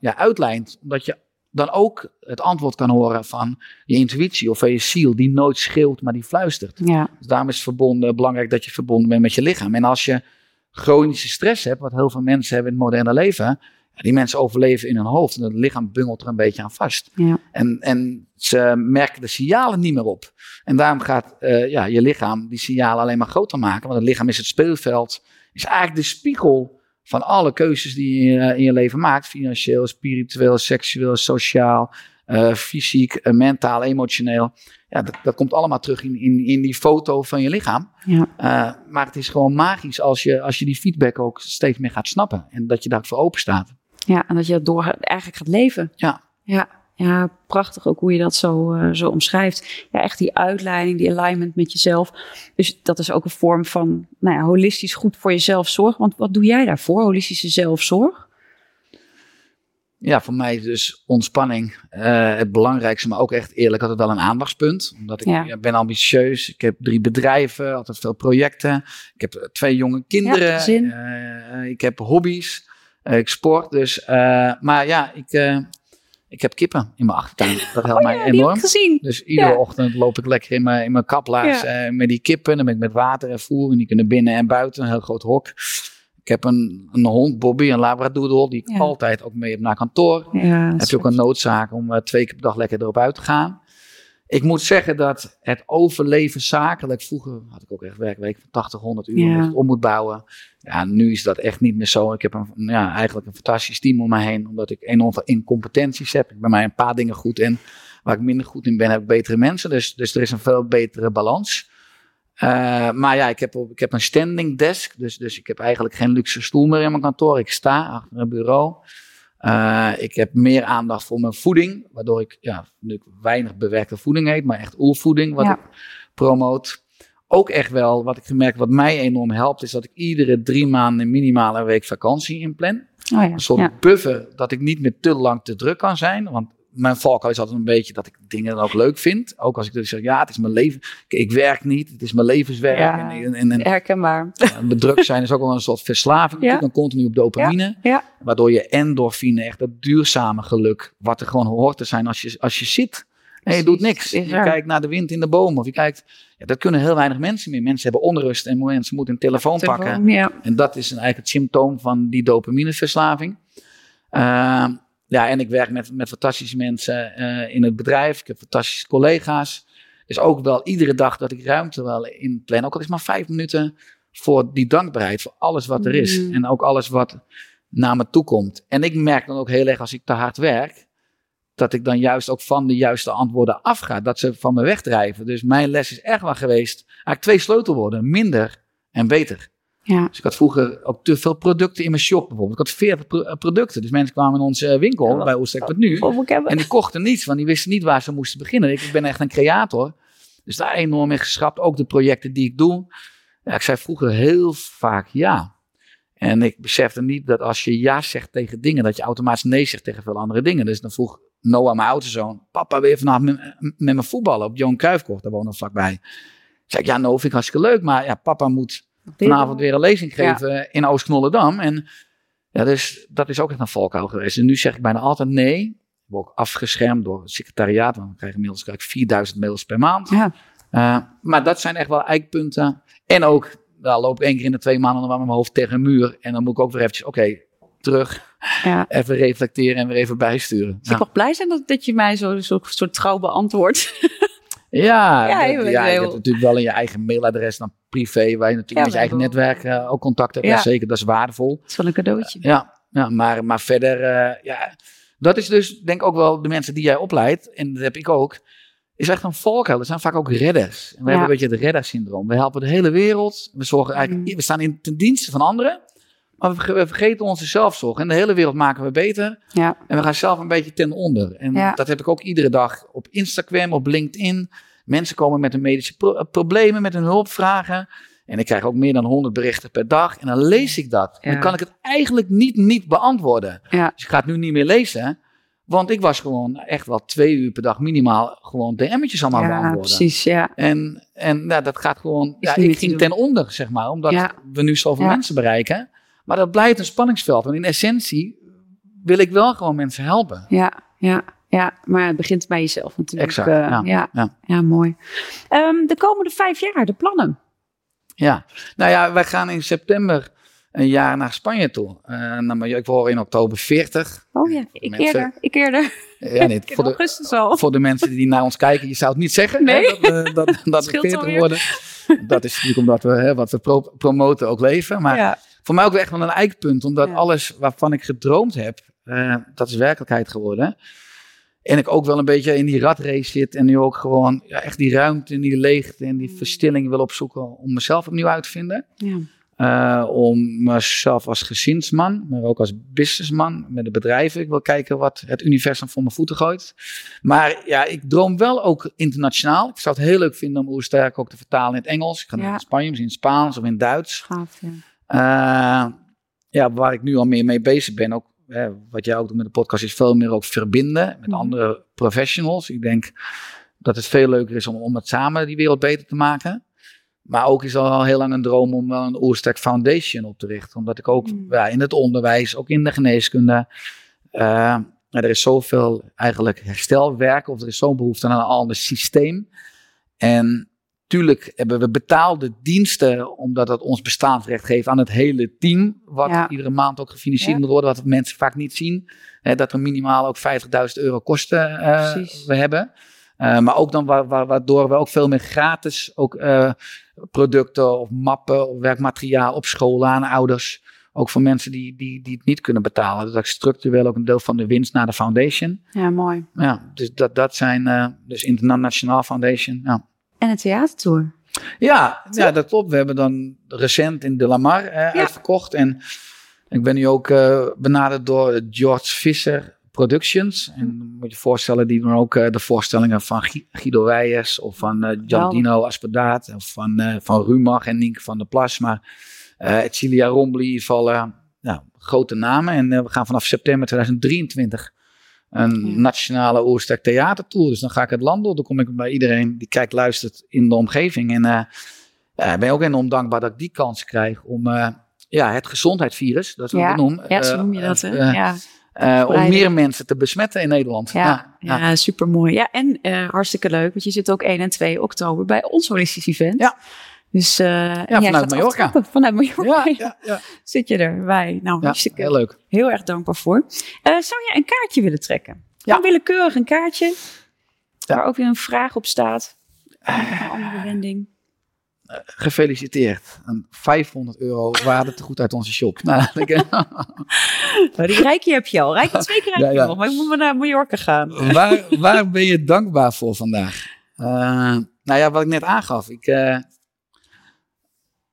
ja, uitlijnt. Omdat je dan ook het antwoord kan horen van je intuïtie of van je ziel, die nooit schreeuwt, maar die fluistert. Ja. Dus daarom is het verbonden, belangrijk dat je verbonden bent met je lichaam. En als je chronische stress hebt, wat heel veel mensen hebben in het moderne leven, die mensen overleven in hun hoofd en het lichaam bungelt er een beetje aan vast. Ja. En, en ze merken de signalen niet meer op. En daarom gaat uh, ja, je lichaam die signalen alleen maar groter maken, want het lichaam is het speelveld, is eigenlijk de spiegel van alle keuzes die je in je leven maakt, financieel, spiritueel, seksueel, sociaal, uh, fysiek, uh, mentaal, emotioneel. Ja, dat, dat komt allemaal terug in, in, in die foto van je lichaam. Ja. Uh, maar het is gewoon magisch als je, als je die feedback ook steeds meer gaat snappen en dat je daarvoor open staat. Ja, en dat je door eigenlijk gaat leven. Ja. Ja. ja, prachtig ook hoe je dat zo, uh, zo omschrijft. Ja, echt die uitleiding, die alignment met jezelf. Dus dat is ook een vorm van nou ja, holistisch goed voor jezelf zorgen. Want wat doe jij daarvoor, holistische zelfzorg? Ja, voor mij is dus ontspanning uh, het belangrijkste, maar ook echt eerlijk altijd wel een aandachtspunt. Omdat ik ja. ben ambitieus, ik heb drie bedrijven, altijd veel projecten. Ik heb twee jonge kinderen, ja, uh, ik heb hobby's, ik sport. Dus, maar ja, ik, ik heb kippen in mijn achtertuin. (laughs) Dat helpt oh, mij enorm. gezien. Dus iedere ochtend loop ik lekker in mijn, in mijn kaplaars met die kippen. Dan ben ik met water en voer en die kunnen binnen en buiten, een heel groot hok. Ik heb een, een hond, Bobby, een labradoodle, die ik altijd ook mee heb naar kantoor. Heb je ook een noodzaak om uh, twee keer per dag lekker erop uit te gaan. Ik moet zeggen dat het overleven zakelijk, vroeger had ik ook echt werkweek van 80, 100 uur, ja. om moet bouwen. Ja, nu is dat echt niet meer zo. Ik heb een, ja, eigenlijk een fantastisch team om me heen, omdat ik enorm veel incompetenties heb. Ik ben mij een paar dingen goed in. Waar ik minder goed in ben, heb ik betere mensen. Dus, dus er is een veel betere balans. Uh, maar ja, ik heb, ik heb een standing desk. Dus, dus ik heb eigenlijk geen luxe stoel meer in mijn kantoor. Ik sta achter een bureau. Uh, ik heb meer aandacht voor mijn voeding. Waardoor ik ja, nu weinig bewerkte voeding eet. Maar echt oervoeding wat ik promoot. Ook echt wel, wat ik gemerkt, wat mij enorm helpt, is dat ik iedere drie maanden minimaal een week vakantie inplan. Oh ja, een soort ja. buffer dat ik niet meer te lang te druk kan zijn. Want mijn valkuil is altijd een beetje dat ik dingen dan ook leuk vind. Ook als ik dus zeg, ja, het is mijn leven. Ik werk niet, het is mijn levenswerk. Ja, en, en, en, herkenbaar. Bedrukt zijn is ook wel een soort verslaving. (laughs) Ja. Dan continu op dopamine. Ja. Waardoor je endorfine, echt dat duurzame geluk, wat er gewoon hoort te zijn als je, als je zit. En je doet niks. Je kijkt naar de wind in de bomen. Of je kijkt. Ja, dat kunnen heel weinig mensen meer. Mensen hebben onrust en mensen moeten een telefoon, pakken. Ja. En dat is eigenlijk het symptoom van die dopamineverslaving. Uh, ja, en ik werk met, met fantastische mensen uh, in het bedrijf. Ik heb fantastische collega's. Dus ook wel iedere dag dat ik ruimte wel in plan. Ook al is maar vijf minuten voor die dankbaarheid. Voor alles wat er is. Mm. En ook alles wat naar me toe komt. En ik merk dan ook heel erg als ik te hard werk. Dat ik dan juist ook van de juiste antwoorden afga. Dat ze van me wegdrijven. Dus mijn les is echt wel geweest. Eigenlijk twee sleutelwoorden. Minder en beter. Ja. Dus ik had vroeger ook te veel producten in mijn shop bijvoorbeeld. Ik had 40 eh, producten. Dus mensen kwamen in onze winkel ja, bij nu. En die kochten niets, want die wisten niet waar ze moesten beginnen. Ik ben echt een creator. Dus daar enorm in geschrapt. Ook de projecten die ik doe. Ja, ik zei vroeger heel vaak ja. En ik besefte niet dat als je ja zegt tegen dingen, dat je automatisch nee zegt tegen veel andere dingen. Dus dan vroeg Noah, mijn oudste zoon, papa weer vanavond met, met me voetballen op Johan Cruijffkort. Daar wonen we vlakbij. Ik zei ja, no, vind ik hartstikke leuk. Maar ja, papa moet vanavond weer een lezing geven in Oost-Knollendam. En ja, dus dat is ook echt een valkuil geweest. En nu zeg ik bijna altijd nee. Ik word ook afgeschermd door het secretariaat. Want we krijgen inmiddels krijg 4000 mails per maand. Ja. Uh, maar dat zijn echt wel eikpunten. En ook, daar loop ik één keer in de twee maanden met mijn hoofd tegen een muur. En dan moet ik ook weer eventjes, oké, terug. Ja. Even reflecteren en weer even bijsturen. Ik toch blij zijn dat, dat je mij zo, zo soort trouw beantwoordt. (laughs) Ja, ja, je, ja, je hebt natuurlijk wel in je eigen mailadres dan privé, waar je natuurlijk met je eigen netwerk uh, ook contact hebt. Ja. zeker, dat is waardevol. Dat is wel een cadeautje. Ja, ja maar, maar verder, uh, ja, dat is dus denk ik ook wel de mensen die jij opleidt, en dat heb ik ook, is echt een volkheld. Er zijn vaak ook redders. En we hebben een beetje het reddersyndroom. We helpen de hele wereld. We, zorgen eigenlijk, mm. we staan in ten dienste van anderen. Maar we vergeten onze zelfzorg. En de hele wereld maken we beter. Ja. En we gaan zelf een beetje ten onder. En dat heb ik ook iedere dag op Instagram, op LinkedIn. Mensen komen met hun medische problemen, met hun hulpvragen. En ik krijg ook meer dan 100 berichten per dag. En dan lees ik dat. En dan kan ik het eigenlijk niet, niet beantwoorden. Dus ik ga het nu niet meer lezen. Want ik was gewoon echt wel twee uur per dag minimaal gewoon DM'tjes allemaal ja, beantwoorden. precies, ja. En, en nou, dat gaat gewoon... ja, ik ging ten onder, zeg maar. Omdat we nu zoveel mensen bereiken. Maar dat blijft een spanningsveld. Want in essentie wil ik wel gewoon mensen helpen. Ja, ja. Ja, maar het begint bij jezelf natuurlijk. Exact, uh, ja, ja, ja. mooi. Um, de komende vijf jaar, de plannen. Ja, nou ja, wij gaan in september een jaar naar Spanje toe. Uh, naar ik word in oktober 40. Oh ja, ik mensen, eerder. Ik eerder. Ja, niet. (laughs) voor, de, voor de mensen die naar ons kijken, je zou het niet zeggen. Nee. Hè, dat, uh, dat, (laughs) dat we 40 worden. Dat is natuurlijk omdat we hè, wat we pro promoten ook leven. Maar ja voor mij ook echt wel een eikpunt, omdat alles waarvan ik gedroomd heb, uh, dat is werkelijkheid geworden. En ik ook wel een beetje in die ratrace zit en nu ook gewoon ja, echt die ruimte en die leegte en die verstilling wil opzoeken om mezelf opnieuw uit te vinden. Ja. Uh, om mezelf als gezinsman, maar ook als businessman met de bedrijven. Ik wil kijken wat het universum voor mijn voeten gooit. Maar ja, ik droom wel ook internationaal. Ik zou het heel leuk vinden om Oersterk ook te vertalen in het Engels. Ik ga ja. in Spanje, misschien in Spaans of in Duits. Gaaf, ja. Uh, ja, waar ik nu al meer mee bezig ben, ook hè, wat jij ook doet met de podcast, is veel meer ook verbinden met Mhm. andere professionals. Ik denk dat het veel leuker is om, om het samen die wereld beter te maken. Maar ook is al heel lang een droom om wel een Oersterk Foundation op te richten. Omdat ik ook Mm. ja, in het onderwijs, ook in de geneeskunde. eh, er is zoveel eigenlijk herstelwerk, of er is zo'n behoefte aan een ander systeem. En tuurlijk hebben we betaalde diensten, omdat dat ons bestaansrecht geeft aan het hele team. Wat Ja. iedere maand ook gefinancierd Ja. moet worden, wat mensen vaak niet zien. Hè, dat er minimaal ook 50.000 euro kosten eh, we hebben. Eh, maar ook dan wa- wa- waardoor we ook veel meer gratis ook, eh, producten of mappen of werkmateriaal op school aan ouders. Ook voor mensen die, die, die het niet kunnen betalen. Dus dat ik structureel ook een deel van de winst naar de foundation. Ja, mooi. Ja, dus dat, dat zijn dus internationaal foundation. Ja. En een theatertour. Ja, ja, dat klopt. We hebben dan recent in De Lamar eh, uitverkocht. En ik ben nu ook eh, benaderd door George Visser Productions. En moet je je voorstellen, die doen ook eh, de voorstellingen van Gui- Guido Weijers of van eh Giardino Aspedaat of van, eh, van Rumach en Nienke van der Plas. Maar Cilia Rombly eh, ja, grote namen. En we gaan vanaf september 2023 een Ja. nationale Oersterk theatertour. Dus dan ga ik het land door. Dan kom ik bij iedereen die kijkt, luistert in de omgeving. En ja, ik ben ook enorm dankbaar dat ik die kans krijg om eh, ja, het gezondheidsvirus, dat is wat Ja. ik het noem. Ja, zo noem je dat, hè? ja. om meer mensen te besmetten in Nederland. Ja, ja, super mooi. Ja, en hartstikke leuk, want je zit ook 1 en 2 oktober bij ons holistisch event. Ja. Dus eh, jij vanuit Mallorca. aftrappen. Vanuit Mallorca. ja, (laughs) ja, ja. Zit je erbij. Nou, Ja, hartstikke heel leuk. heel erg dankbaar voor. Eh, zou jij een kaartje willen trekken? Ja. Willekeurig een kaartje. Ja. Waar ook weer een vraag op staat. Een andere wending. Gefeliciteerd. Een 500 euro waarde te goed uit onze shop. (laughs) Nou, ik- Oh, die rijkje heb je al. Rijkje (laughs) twee keer Ja, je ja. nog. Maar ik moet maar naar Mallorca gaan. waar, waar ben je dankbaar voor vandaag? Eh, nou ja, wat ik net aangaf. Ik, eh,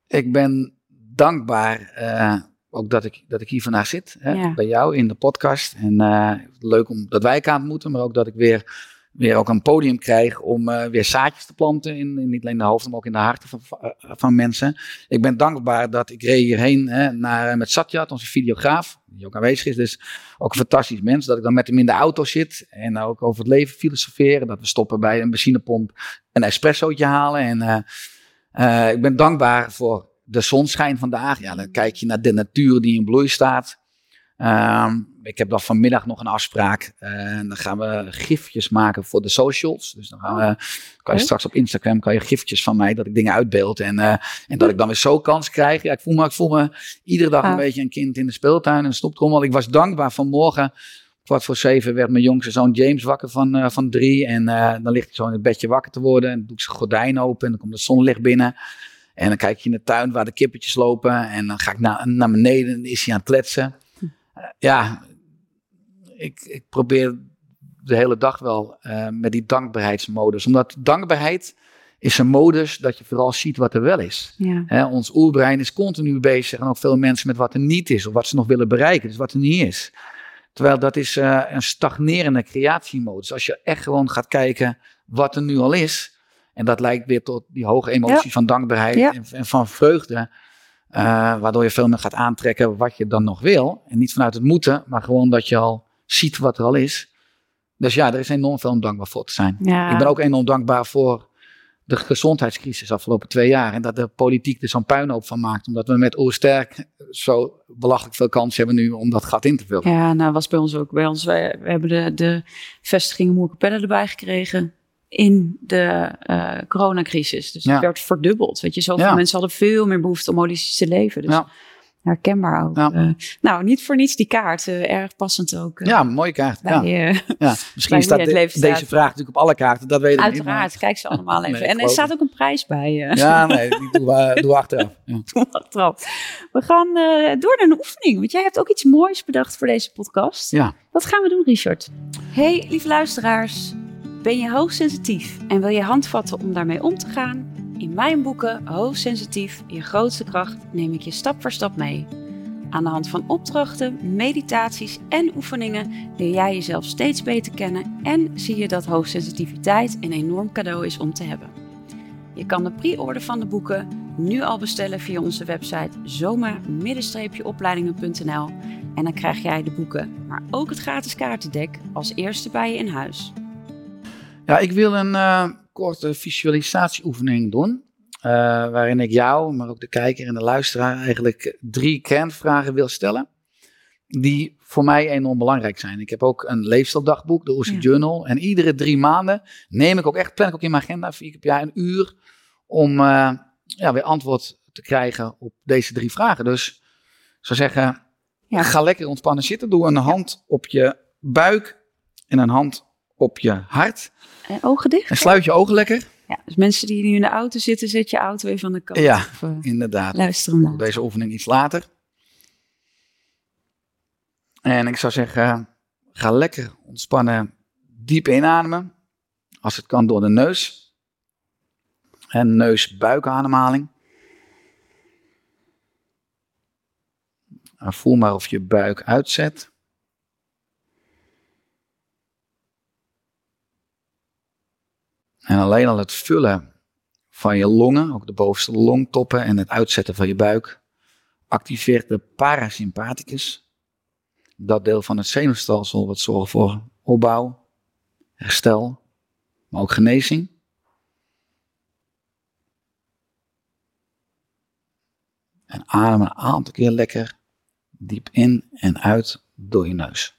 ik ben dankbaar eh, ook dat ik, dat ik hier vandaag zit. Hè, Ja. Bij jou in de podcast. En eh, leuk om dat wij elkaar ontmoeten. Maar ook dat ik weer, weer ook een podium krijg om eh, weer zaadjes te planten. In, in niet alleen de hoofden, maar ook in de harten van, van, mensen. Ik ben dankbaar dat ik reed hierheen hè, naar, met Satya, onze videograaf. Die ook aanwezig is. Dus ook een fantastisch mens. Dat ik dan met hem in de auto zit. En ook over het leven filosoferen. Dat we stoppen bij een benzinepomp. Een espressootje halen. En eh, eh, ik ben dankbaar voor de zonschijn vandaag. Ja, dan kijk je naar de natuur die in bloei staat. Ehm, ik heb dan vanmiddag nog een afspraak. Eh, En dan gaan we gifjes maken voor de socials. Dus dan gaan we, kan je straks op Instagram kan je gifjes van mij dat ik dingen uitbeeld. En, eh, en dat ik dan weer zo kans krijg. Ja, ik voel me, ik voel me iedere dag een Gaaf. beetje een kind in de speeltuin. En een snoeptrommel. Ik was dankbaar vanmorgen. Kwart voor zeven werd mijn jongste zoon James wakker van, eh, van drie. En eh, dan ligt hij zo in het bedje wakker te worden. En dan doe ik zijn gordijn open. En dan komt het zonlicht binnen. En dan kijk je in de tuin waar de kippetjes lopen. En dan ga ik naar, naar beneden en is hij aan het kletsen. Eh, ja, ik, ik probeer de hele dag wel met die dankbaarheidsmodus. Omdat dankbaarheid is een modus dat je vooral ziet wat er wel is. Ja. Ons oerbrein is continu bezig en ook veel mensen met wat er niet is of wat ze nog willen bereiken, dus wat er niet is. Terwijl dat is eh, een stagnerende creatiemodus. Als je echt gewoon gaat kijken wat er nu al is, en dat lijkt weer tot die hoge emotie van dankbaarheid Ja. en, en van vreugde, eh, waardoor je veel meer gaat aantrekken wat je dan nog wil. En niet vanuit het moeten, maar gewoon dat je al ziet wat er al is. Dus ja, er is enorm veel om dankbaar voor te zijn. Ja. Ik ben ook enorm dankbaar voor de gezondheidscrisis afgelopen twee jaar. En dat de politiek er zo'n puinhoop van maakt. Omdat we met Oersterk zo belachelijk veel kans hebben nu om dat gat in te vullen. Ja, nou was bij ons ook. Bij ons, wij, we hebben de, de vestiging Moerkapelle erbij gekregen in de eh, coronacrisis. Dus Ja. het werd verdubbeld. Weet je, zoveel Ja. mensen hadden veel meer behoefte om holistisch te leven. Dus Ja. Herkenbaar ook. Ja. Eh, nou, niet voor niets die kaart. eh, erg passend ook. eh, Ja, mooie kaart. bij, Ja. (laughs) Ja. Misschien staat de- leven deze staat. vraag natuurlijk op alle kaarten. Dat weet ik uiteraard, niet. kijk ze allemaal (laughs) even. Nee, en er staat ook een prijs bij. Ja, nee, die doen we, doen we achteraf. Ja. (laughs) achteraf. We gaan eh, door naar een oefening. Want jij hebt ook iets moois bedacht voor deze podcast. Ja. Wat gaan we doen, Richard? Hey, lieve luisteraars. Ben je hoogsensitief en wil je handvatten om daarmee om te gaan? In mijn boeken Hoogsensitief, je grootste kracht neem ik je stap voor stap mee. Aan de hand van opdrachten, meditaties en oefeningen leer jij jezelf steeds beter kennen en zie je dat hoogsensitiviteit een enorm cadeau is om te hebben. Je kan de pre-order van de boeken nu al bestellen via onze website zoma-opleidingen.nl en dan krijg jij de boeken, maar ook het gratis kaartendek als eerste bij je in huis. Ja, ik wil een uh, korte visualisatieoefening doen. Uh, waarin ik jou, maar ook de kijker en de luisteraar eigenlijk drie kernvragen wil stellen. Die voor mij enorm belangrijk zijn. Ik heb ook een leefstildagboek, de OC Journal. En iedere drie maanden neem ik ook echt, plan ik ook in mijn agenda, vier keer per jaar een uur. Om uh, ja, weer antwoord te krijgen op deze drie vragen. Dus ik zou zeggen, ja. ga lekker ontspannen zitten. Doe een hand op je buik en een hand op je hart. En ogen dicht. En sluit je ogen lekker. Ja, dus mensen die nu in de auto zitten, zet je auto even aan de kant. Ja, of, uh, inderdaad. Luister hem naar. Deze oefening iets later. En ik zou zeggen, ga lekker ontspannen, diep inademen. Als het kan door de neus. En neus-buikademhaling. voel maar of je buik uitzet. En alleen al het vullen van je longen, ook de bovenste longtoppen en het uitzetten van je buik, activeert de parasympathicus. Dat deel van het zenuwstelsel wat zorgt voor opbouw, herstel, maar ook genezing. En adem een aantal keer lekker diep in en uit door je neus.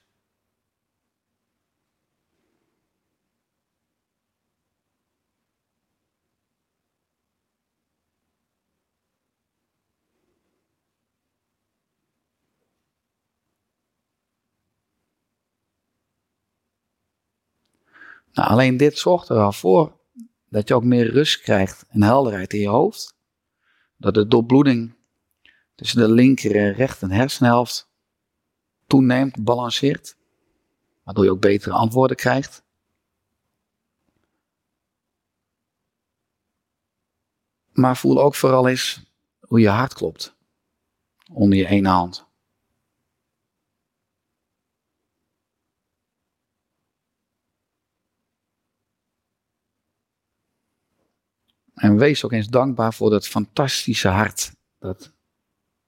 Nou, alleen dit zorgt er voor dat je ook meer rust krijgt en helderheid in je hoofd. Dat de doorbloeding tussen de linker en rechter hersenhelft toeneemt, balanceert. Waardoor je ook betere antwoorden krijgt. Maar voel ook vooral eens hoe je hart klopt. Onder je ene hand. En wees ook eens dankbaar voor dat fantastische hart dat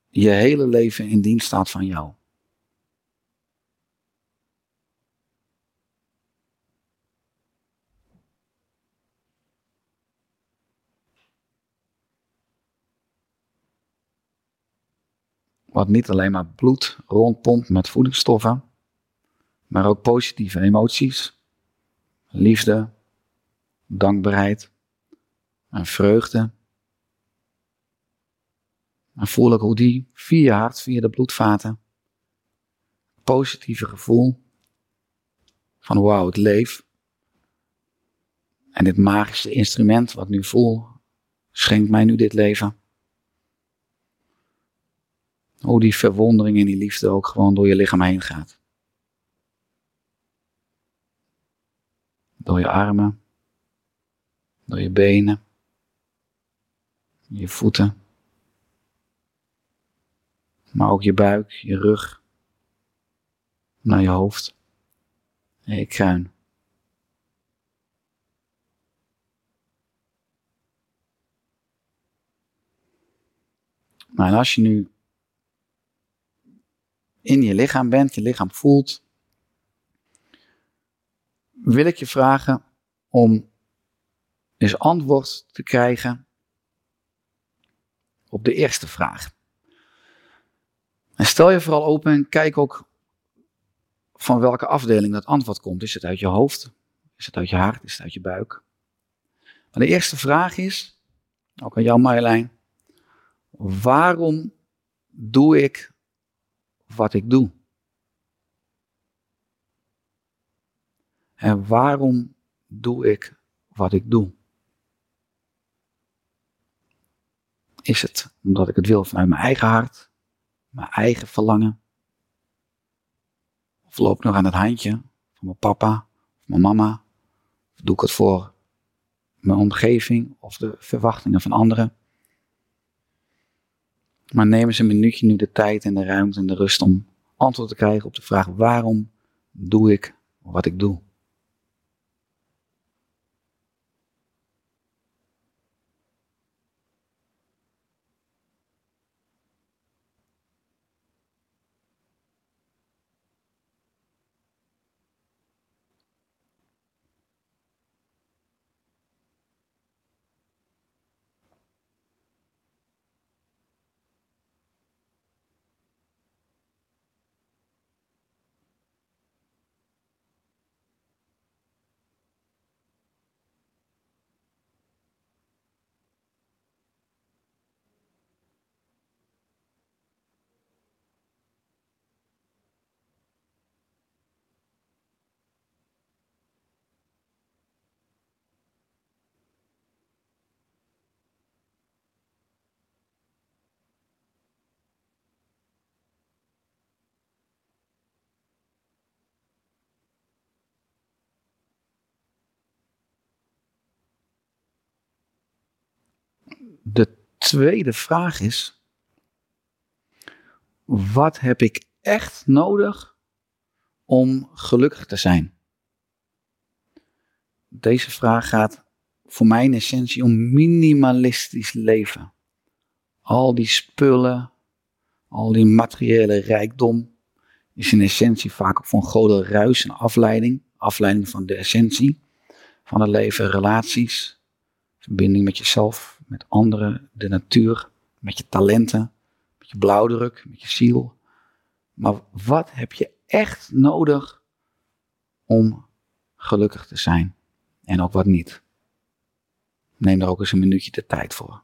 je hele leven in dienst staat van jou. Wat niet alleen maar bloed rondpompt met voedingsstoffen, maar ook positieve emoties, liefde, dankbaarheid en vreugde. En voel ik hoe die via je hart, via de bloedvaten, positieve gevoel van wauw, ik leef. En dit magische instrument wat ik nu voel, schenkt mij nu dit leven. Hoe die verwondering en die liefde ook gewoon door je lichaam heen gaat. Door je armen, door je benen, je voeten, maar ook je buik, je rug, naar je hoofd. En je kruin. Maar als je nu in je lichaam bent, je lichaam voelt, wil ik je vragen om eens antwoord te krijgen op de eerste vraag. En stel je vooral open en kijk ook van welke afdeling dat antwoord komt. Is het uit je hoofd? Is het uit je hart? Is het uit je buik? Maar de eerste vraag is, ook aan jou Marjolein, waarom doe ik wat ik doe? En waarom doe ik wat ik doe? Is het omdat ik het wil vanuit mijn eigen hart, mijn eigen verlangen? Of loop ik nog aan het handje van mijn papa of mijn mama? Of doe ik het voor mijn omgeving of de verwachtingen van anderen. Maar neem eens een minuutje nu de tijd en de ruimte en de rust om antwoord te krijgen op de vraag waarom doe ik wat ik doe. De tweede vraag is: wat heb ik echt nodig om gelukkig te zijn? Deze vraag gaat voor mij in essentie om minimalistisch leven. Al die spullen, al die materiële rijkdom is in essentie vaak ook van grote ruis en afleiding. Afleiding van de essentie van het leven, relaties, verbinding met jezelf, met anderen, de natuur, met je talenten, met je blauwdruk, met je ziel. Maar wat heb je echt nodig om gelukkig te zijn? En ook wat niet. Neem er ook eens een minuutje de tijd voor.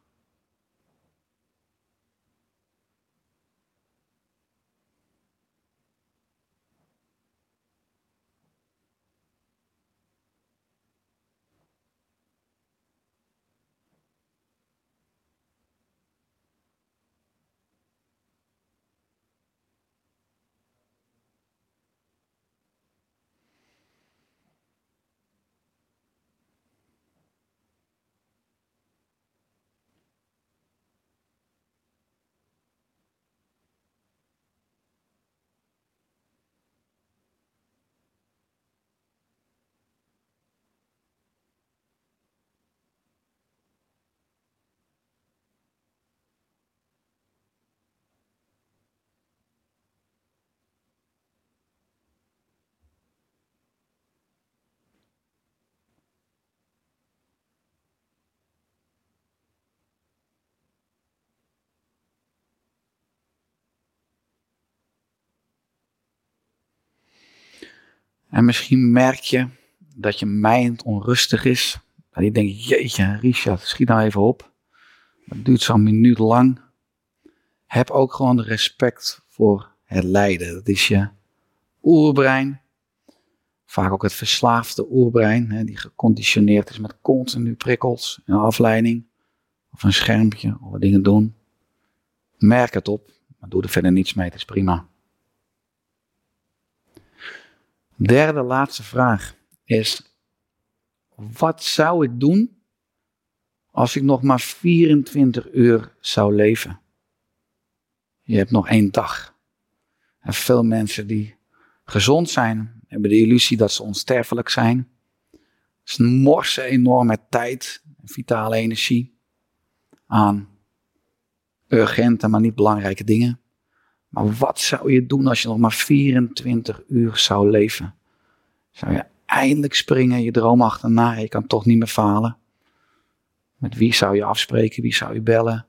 En misschien merk je dat je mind onrustig is. Dat je denkt, jeetje Richard, schiet nou even op. Het duurt zo'n minuut lang. Heb ook gewoon respect voor het lijden. Dat is je oerbrein. Vaak ook het verslaafde oerbrein, hè, die geconditioneerd is met continu prikkels en afleiding. Of een schermpje, of wat dingen doen. Merk het op, maar doe er verder niets mee, het is prima. Derde laatste vraag is: wat zou ik doen als ik nog maar 24 uur zou leven? Je hebt nog één dag. Veel mensen die gezond zijn, hebben de illusie dat ze onsterfelijk zijn. Ze morsen enorm met tijd en vitale energie aan urgente, maar niet belangrijke dingen. Maar wat zou je doen als je nog maar 24 uur zou leven? Zou je eindelijk springen, je droom achterna, je kan toch niet meer falen? Met wie zou je afspreken, wie zou je bellen?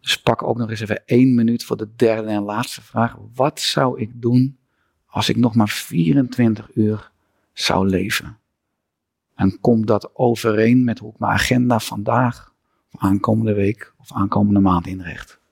Dus pak ook nog eens even één minuut voor de derde en laatste vraag. Wat zou ik doen als ik nog maar 24 uur zou leven? En komt dat overeen met hoe ik mijn agenda vandaag, of aankomende week of aankomende maand inricht?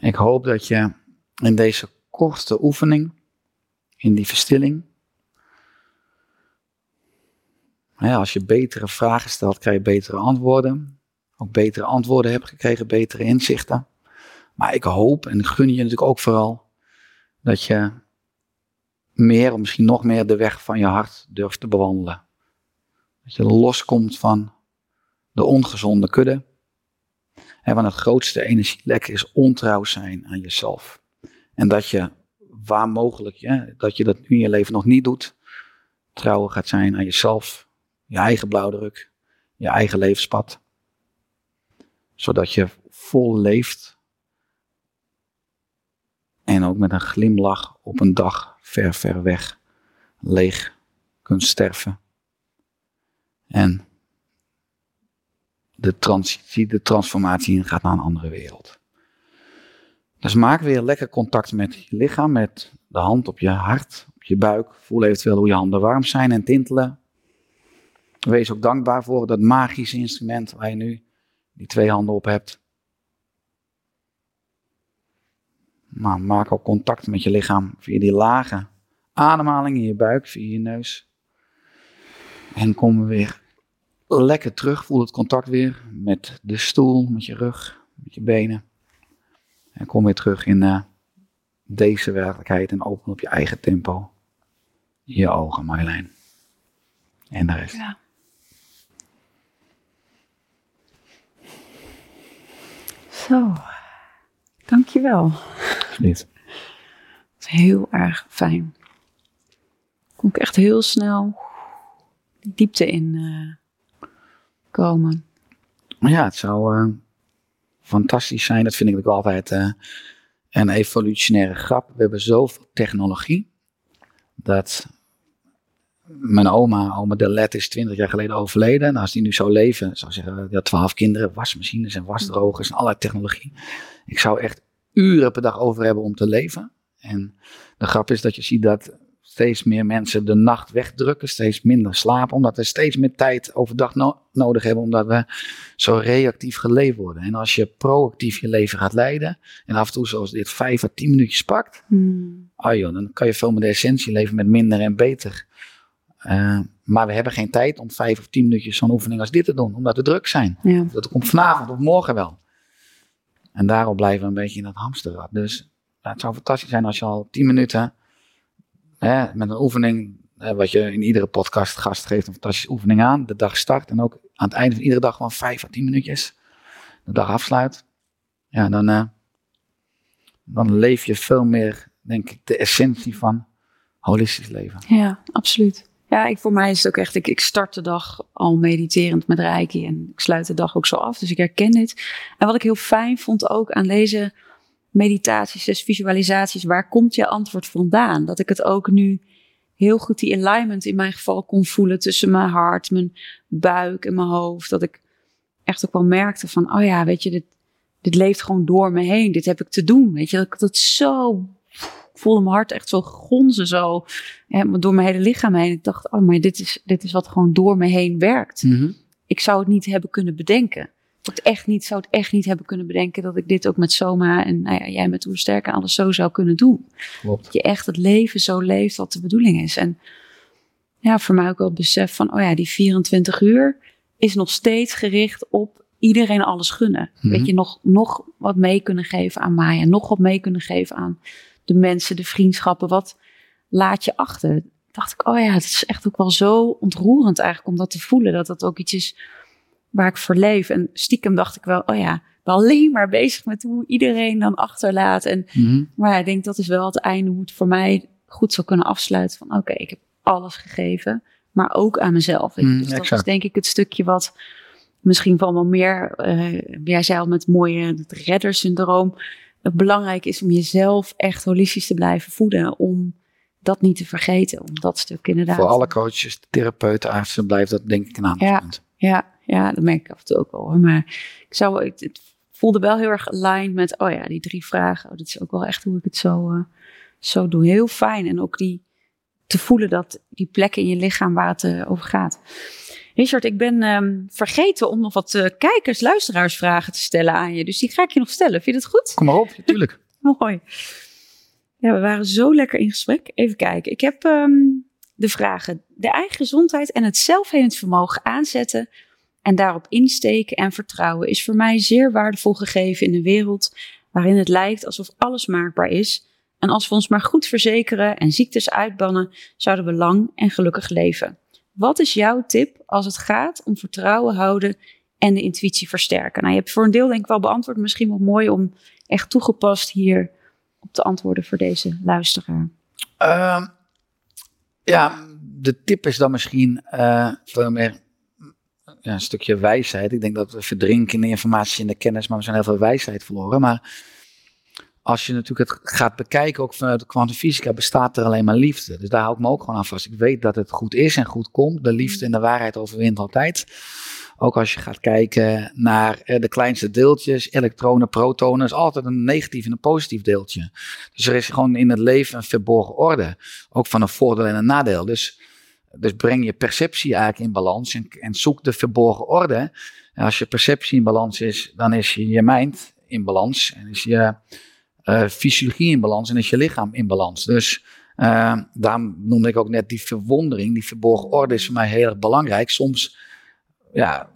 Ik hoop dat je in deze korte oefening, in die verstilling, als je betere vragen stelt, krijg je betere antwoorden. Ook betere antwoorden hebt gekregen, betere inzichten. Maar ik hoop en gun je natuurlijk ook vooral dat je meer, of misschien nog meer, de weg van je hart durft te bewandelen. Dat je loskomt van de ongezonde kudde. En van het grootste energielek is ontrouw zijn aan jezelf. En dat je, waar mogelijk, ja, dat je dat nu in je leven nog niet doet, trouw gaat zijn aan jezelf, je eigen blauwdruk, je eigen levenspad. Zodat je vol leeft en ook met een glimlach op een dag ver, ver weg, leeg kunt sterven. En de transitie, de transformatie ingaat naar een andere wereld. Dus maak weer lekker contact met je lichaam, met de hand op je hart, op je buik. Voel eventueel hoe je handen warm zijn en tintelen. Wees ook dankbaar voor dat magische instrument waar je nu die twee handen op hebt. Maak ook contact met je lichaam via die lage ademhaling in je buik, via je neus. En kom weer lekker terug. Voel het contact weer met de stoel, met je rug, met je benen. En kom weer terug in uh, deze werkelijkheid en open op je eigen tempo je ogen, Marjolein. En de rest. Ja. Zo, dankjewel. Niet. Heel erg fijn. Kom ik echt heel snel diepte in uh, komen. Ja, het zou uh, fantastisch zijn. Dat vind ik ook altijd uh, een evolutionaire grap. We hebben zoveel technologie dat mijn oma, oma Delet, is 20 jaar geleden overleden. En als die nu zou leven, zou zeggen, ja, 12 kinderen, wasmachines en wasdrogers en allerlei technologie. Ik zou echt uren per dag over hebben om te leven. En de grap is dat je ziet dat steeds meer mensen de nacht wegdrukken, steeds minder slapen, omdat we steeds meer tijd overdag nodig hebben, omdat we zo reactief geleefd worden. En als je proactief je leven gaat leiden, en af en toe zoals dit vijf à tien minuutjes pakt, hmm. ah joh, dan kan je veel meer de essentie leven met minder en beter. Uh, maar we hebben geen tijd om vijf of tien minuutjes zo'n oefening als dit te doen, omdat we druk zijn. Ja. Dat komt vanavond of morgen wel. En daarop blijven we een beetje in dat hamsterrad. Dus het zou fantastisch zijn als je al tien minuten met een oefening, hè, wat je in iedere podcast gast geeft, een fantastische oefening aan. De dag start en ook aan het einde van iedere dag gewoon vijf à tien minuutjes. De dag afsluit. Ja, dan, uh, dan leef je veel meer, denk ik, de essentie van holistisch leven. Ja, absoluut. Ja, ik, voor mij is het ook echt, ik, ik start de dag al mediterend met Reiki en ik sluit de dag ook zo af. Dus ik herken dit. En wat ik heel fijn vond ook aan deze meditaties, dus visualisaties, waar komt je antwoord vandaan? Dat ik het ook nu heel goed die alignment in mijn geval kon voelen tussen mijn hart, mijn buik en mijn hoofd. Dat ik echt ook wel merkte van, oh ja, weet je, dit, dit leeft gewoon door me heen. Dit heb ik te doen. Weet je, dat ik dat zo voelde mijn hart echt zo gonzen, zo hè, door mijn hele lichaam heen. Ik dacht, oh, maar dit is, dit is wat gewoon door me heen werkt. Mhm. Ik zou het niet hebben kunnen bedenken het echt niet, zou het echt niet hebben kunnen bedenken dat ik dit ook met Soma en nou ja, jij met Oersterke alles zo zou kunnen doen. Klopt. Dat je echt het leven zo leeft wat de bedoeling is. En ja, voor mij ook wel het besef van, oh ja, die 24 uur is nog steeds gericht op iedereen alles gunnen. Mhm. Weet je, nog, nog wat mee kunnen geven aan Maya, nog wat mee kunnen geven aan de mensen, de vriendschappen. Wat laat je achter? Dacht ik, oh ja, het is echt ook wel zo ontroerend eigenlijk om dat te voelen. Dat dat ook iets is waar ik voor leef. En stiekem dacht ik wel, oh ja, ik ben alleen maar bezig met hoe iedereen dan achterlaat. En, mhm. Maar ik denk dat is wel het einde hoe het voor mij goed zou kunnen afsluiten. Van oké, ik heb alles gegeven, maar ook aan mezelf. Mm, dus dat is denk ik het stukje wat misschien van wel meer, uh, jij zei al met mooie het reddersyndroom. Het belangrijk is om jezelf echt holistisch te blijven voeden. Om dat niet te vergeten. Om dat stuk inderdaad. Voor alle coaches, therapeuten, artsen blijft dat denk ik een aandachtspunt. Ja, ja, ja, dat merk ik af en toe ook wel. Maar ik zou, het, het voelde wel heel erg aligned met, oh ja, die drie vragen. Oh, dat is ook wel echt hoe ik het zo, uh, zo doe. Heel fijn. En ook die te voelen dat die plekken in je lichaam waar het uh, over gaat. Richard, ik ben um, vergeten om nog wat uh, kijkers, luisteraarsvragen te stellen aan je. Dus die ga ik je nog stellen. Vind je dat goed? Kom maar op, natuurlijk. (laughs) Mooi. Ja, we waren zo lekker in gesprek. Even kijken. Ik heb um, de vragen. De eigen gezondheid en het zelfhelend vermogen aanzetten en daarop insteken en vertrouwen is voor mij zeer waardevol gegeven in een wereld waarin het lijkt alsof alles maakbaar is. En als we ons maar goed verzekeren en ziektes uitbannen, zouden we lang en gelukkig leven. Wat is jouw tip als het gaat om vertrouwen houden en de intuïtie versterken? Nou, je hebt voor een deel denk ik wel beantwoord. Misschien wel mooi om echt toegepast hier op te antwoorden voor deze luisteraar. Uh, ja, de tip is dan misschien uh, meer ja, een stukje wijsheid. Ik denk dat we verdrinken in de informatie en de kennis, maar we zijn heel veel wijsheid verloren. Maar als je natuurlijk het gaat bekijken, ook vanuit de kwantumfysica, bestaat er alleen maar liefde. Dus daar hou ik me ook gewoon aan vast. Ik weet dat het goed is en goed komt. De liefde en de waarheid overwint altijd. Ook als je gaat kijken naar eh, de kleinste deeltjes, elektronen, protonen, is altijd een negatief en een positief deeltje. Dus er is gewoon in het leven een verborgen orde. Ook van een voordeel en een nadeel. Dus, dus breng je perceptie eigenlijk in balans en, en zoek de verborgen orde. En als je perceptie in balans is, dan is je, je mind in balans. En is je uh, fysiologie in balans en is je lichaam in balans. Dus uh, daarom noemde ik ook net die verwondering, die verborgen orde is voor mij heel erg belangrijk. Soms ja,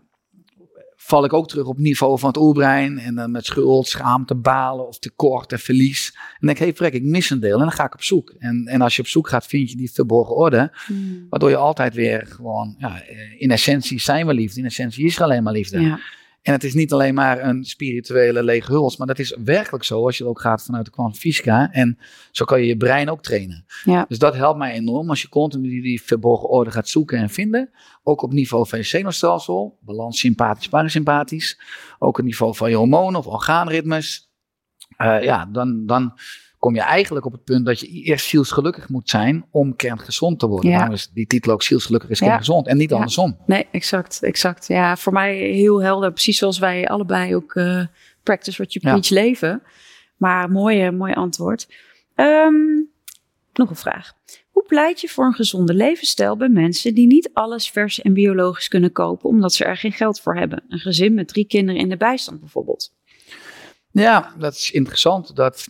val ik ook terug op het niveau van het oerbrein. En dan met schuld, schaamte, balen of tekort en verlies. En denk ik, hey frek, ik mis een deel. En dan ga ik op zoek. En, en als je op zoek gaat, vind je die verborgen orde. Hmm. Waardoor je altijd weer gewoon, ja, in essentie zijn we liefde. In essentie is er alleen maar liefde. Ja. En het is niet alleen maar een spirituele lege huls, maar dat is werkelijk zo als je ook gaat vanuit de kwantumfysica. En zo kan je je brein ook trainen. Ja. Dus dat helpt mij enorm als je continu die, die verborgen orde gaat zoeken en vinden. Ook op niveau van je zenuwstelsel, balans sympathisch, parasympathisch. Ook op niveau van je hormonen of orgaanritmes. Uh, ja, dan, dan kom je eigenlijk op het punt dat je eerst zielsgelukkig moet zijn om kerngezond te worden. Ja. Daarom is die titel ook zielsgelukkig is kerngezond en niet andersom. Nee, exact, exact. Ja, voor mij heel helder. Precies zoals wij allebei ook uh, practice what you preach leven. Maar mooie, mooi antwoord. Um, nog een vraag. Hoe pleit je voor een gezonde levensstijl bij mensen die niet alles vers en biologisch kunnen kopen omdat ze er geen geld voor hebben? Een gezin met drie kinderen in de bijstand bijvoorbeeld. Ja, dat is interessant. Dat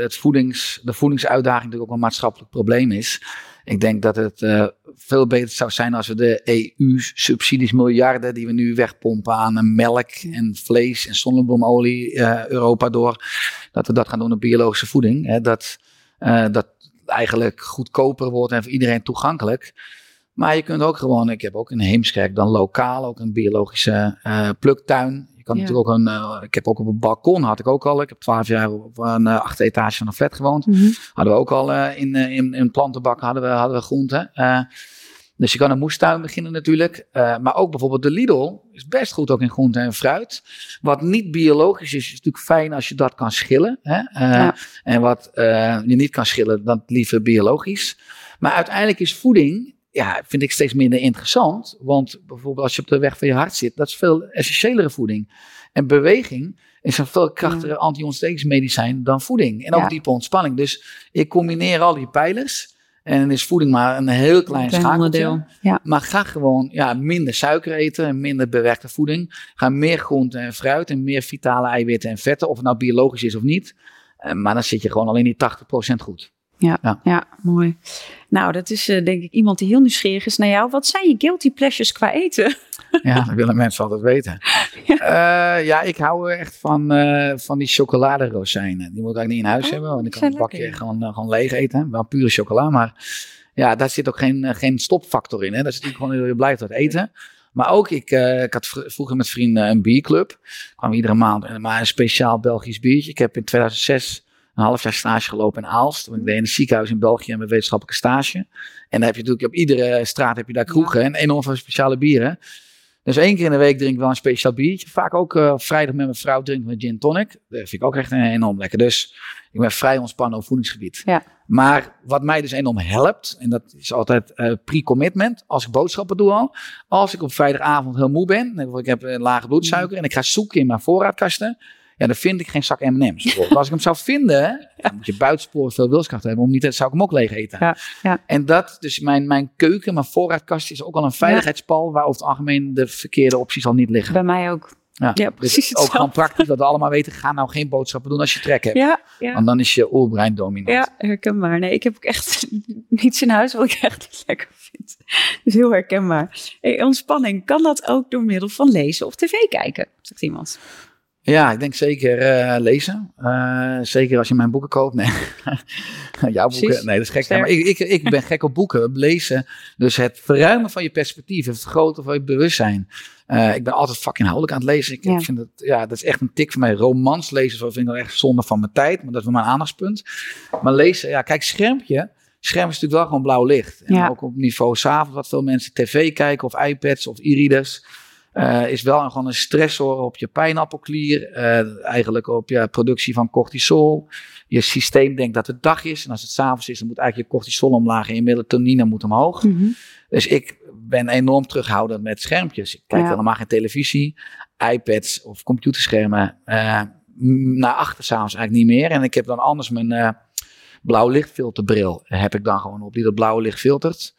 het voedings, de voedingsuitdaging natuurlijk ook een maatschappelijk probleem is. Ik denk dat het uh, veel beter zou zijn als we de EU-subsidies, miljarden die we nu wegpompen aan melk en vlees en zonnebloemolie uh, Europa door, dat we dat gaan doen op biologische voeding. Hè, dat, dat eigenlijk goedkoper wordt en voor iedereen toegankelijk. Maar je kunt ook gewoon, ik heb ook in Heemskerk dan lokaal ook een biologische pluktuin kan natuurlijk ook een, uh, ik heb ook op een balkon, had ik ook al. Ik heb twaalf jaar op een uh, achteretage van een flat gewoond. Mm Hadden we ook al uh, in, in, in plantenbak hadden we, hadden we groenten. dus je kan een moestuin beginnen natuurlijk. maar ook bijvoorbeeld de Lidl is best goed ook in groenten en fruit. Wat niet biologisch is, is natuurlijk fijn als je dat kan schillen. Hè? Ja. En wat je niet kan schillen, dan liever biologisch. Maar uiteindelijk is voeding ja, vind ik steeds minder interessant. Want bijvoorbeeld als je op de weg van je hart zit, dat is veel essentiëlere voeding. En beweging is een veel krachtiger anti-ontstekingsmedicijn dan voeding. En ook diepe ontspanning. Dus ik combineer al die pijlers. En dan is voeding maar een heel klein schakeltje. Ja. Maar ga gewoon ja, minder suiker eten, minder bewerkte voeding. Ga meer groenten en fruit en meer vitale eiwitten en vetten. Of het nou biologisch is of niet. Eh, maar dan zit je gewoon alleen die 80% goed. Ja, ja, mooi. Nou, dat is uh, denk ik iemand die heel nieuwsgierig is naar jou. Wat zijn je guilty pleasures qua eten? (laughs) Ja, dat willen mensen altijd weten. (laughs) Ja, uh, ja ik hou echt van, uh, van die chocoladerozijnen. Die moet ik eigenlijk niet in huis oh, hebben, want ik kan een bakje gewoon, gewoon leeg eten. Wel pure chocola, maar ja, daar zit ook geen, geen stopfactor in. Hè. Daar zit ik gewoon, je blijft dat eten. Maar ook, ik, uh, ik had vroeger met vrienden een bierclub. Kwam iedere maand maar een speciaal Belgisch biertje. Ik heb in 2006 een half jaar stage gelopen in Aalst. Ik deed in een ziekenhuis in België met wetenschappelijke stage. En dan heb je natuurlijk op iedere straat heb je daar kroegen en enorm veel speciale bieren. Dus één keer in de week drink ik wel een speciaal biertje. Vaak ook uh, vrijdag met mijn vrouw drinken we gin tonic. Dat vind ik ook echt enorm lekker. Dus ik ben vrij ontspannen op voedingsgebied. Ja. Maar wat mij dus enorm helpt, en dat is altijd uh, pre-commitment, als ik boodschappen doe al. Als ik op vrijdagavond heel moe ben, ik heb een lage bloedsuiker en ik ga zoeken in mijn voorraadkasten Ja, dan vind ik geen zak M&M's. (laughs) bijvoorbeeld. Als ik hem zou vinden, dan moet je buitensporen veel wilskracht hebben. Om niet, dan zou ik hem ook leeg eten. Ja, ja. En dat, dus mijn, mijn keuken, mijn voorraadkast is ook al een veiligheidspal. Waar over het algemeen de verkeerde opties al niet liggen. Bij mij ook. Ja, Ja, dus precies ook gewoon praktisch dat we allemaal weten. Ga nou geen boodschappen doen als je trek hebt. Ja, ja. Want dan is je oerbrein dominant. Ja, herkenbaar. Nee, ik heb ook echt (laughs) niets in huis wat ik echt niet lekker vind. Dus heel herkenbaar. Hey, ontspanning, kan dat ook door middel van lezen of tv kijken? Zegt iemand. Ja, ik denk zeker eh, lezen. Eh, zeker als je mijn boeken koopt. Nee, (laughs) jouw boeken. Precies. Nee, dat is gek. Maar ik, ik, ik ben gek op boeken. Lezen. Dus het verruimen van je perspectief. Het vergroten van je bewustzijn. Eh, ik ben altijd fucking inhoudelijk aan het lezen. Ik, Ja. ik vind het, ja, dat is echt een tik van mij. Romans lezen, zo vind ik wel echt zonde van mijn tijd. Maar dat is wel mijn aandachtspunt. Maar lezen, ja, kijk, schermpje. Scherm is natuurlijk wel gewoon blauw licht. En Ja. ook op niveau s'avonds, wat veel mensen tv kijken of iPads of e-readers. Eh, is wel een, gewoon een stressor op je pijnappelklier. eh, eigenlijk op je productie van cortisol. Je systeem denkt dat het dag is. En als het s'avonds is, dan moet eigenlijk je cortisol omlaag en je melatonine moet omhoog. Dus ik ben enorm terughoudend met schermpjes. Ik kijk Ja. helemaal geen televisie, iPads of computerschermen. eh, naar achter s'avonds eigenlijk niet meer. En ik heb dan anders mijn blauw lichtfilterbril. Heb ik dan gewoon op die dat blauwe licht filtert.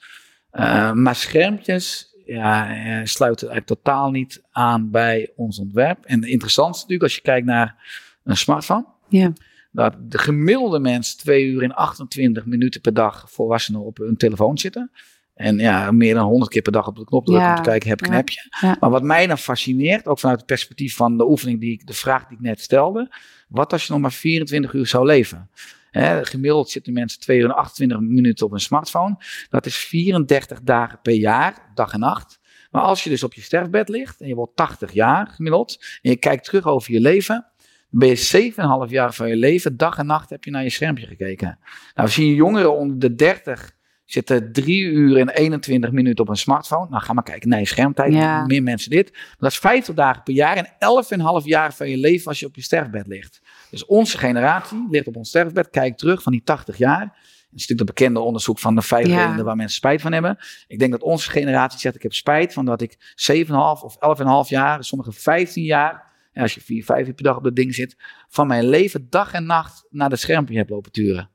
Maar schermpjes ja, eh, sluiten eigenlijk totaal niet aan bij ons ontwerp. En interessant is natuurlijk als je kijkt naar een smartphone. Ja. Dat de gemiddelde mens 2 uur en 28 minuten per dag volwassenen op hun telefoon zitten. En ja, meer dan 100 keer per dag op de knop drukken Ja, om te kijken, heb ik een appje. ja. Maar wat mij dan fascineert, ook vanuit het perspectief van de oefening, die ik, de vraag die ik net stelde. Wat als je nog maar 24 uur zou leven? Hè, gemiddeld zitten mensen 2 uur en 28 minuten op een smartphone. Dat is 34 dagen per jaar, dag en nacht. Maar als je dus op je sterfbed ligt en je wordt 80 jaar gemiddeld. En je kijkt terug over je leven. Dan ben je 7,5 jaar van je leven, dag en nacht heb je naar je schermpje gekeken. Nou, we zien jongeren onder de 30 zitten 3 uur en 21 minuten op een smartphone. Nou, ga maar kijken naar je schermtijd. Ja. Meer mensen dit. Maar dat is 50 dagen per jaar en 11,5 jaar van je leven als je op je sterfbed ligt. Dus onze generatie ligt op ons sterfbed, kijkt terug van die 80 jaar. Dat is natuurlijk het bekende onderzoek van de vijf Ja. redenen waar mensen spijt van hebben. Ik denk dat onze generatie zegt, ik heb spijt van dat ik 7,5 of 11,5 jaar, sommigen 15 jaar, en als je 4, 5 uur per dag op dat ding zit, van mijn leven dag en nacht naar dat schermpje heb lopen turen.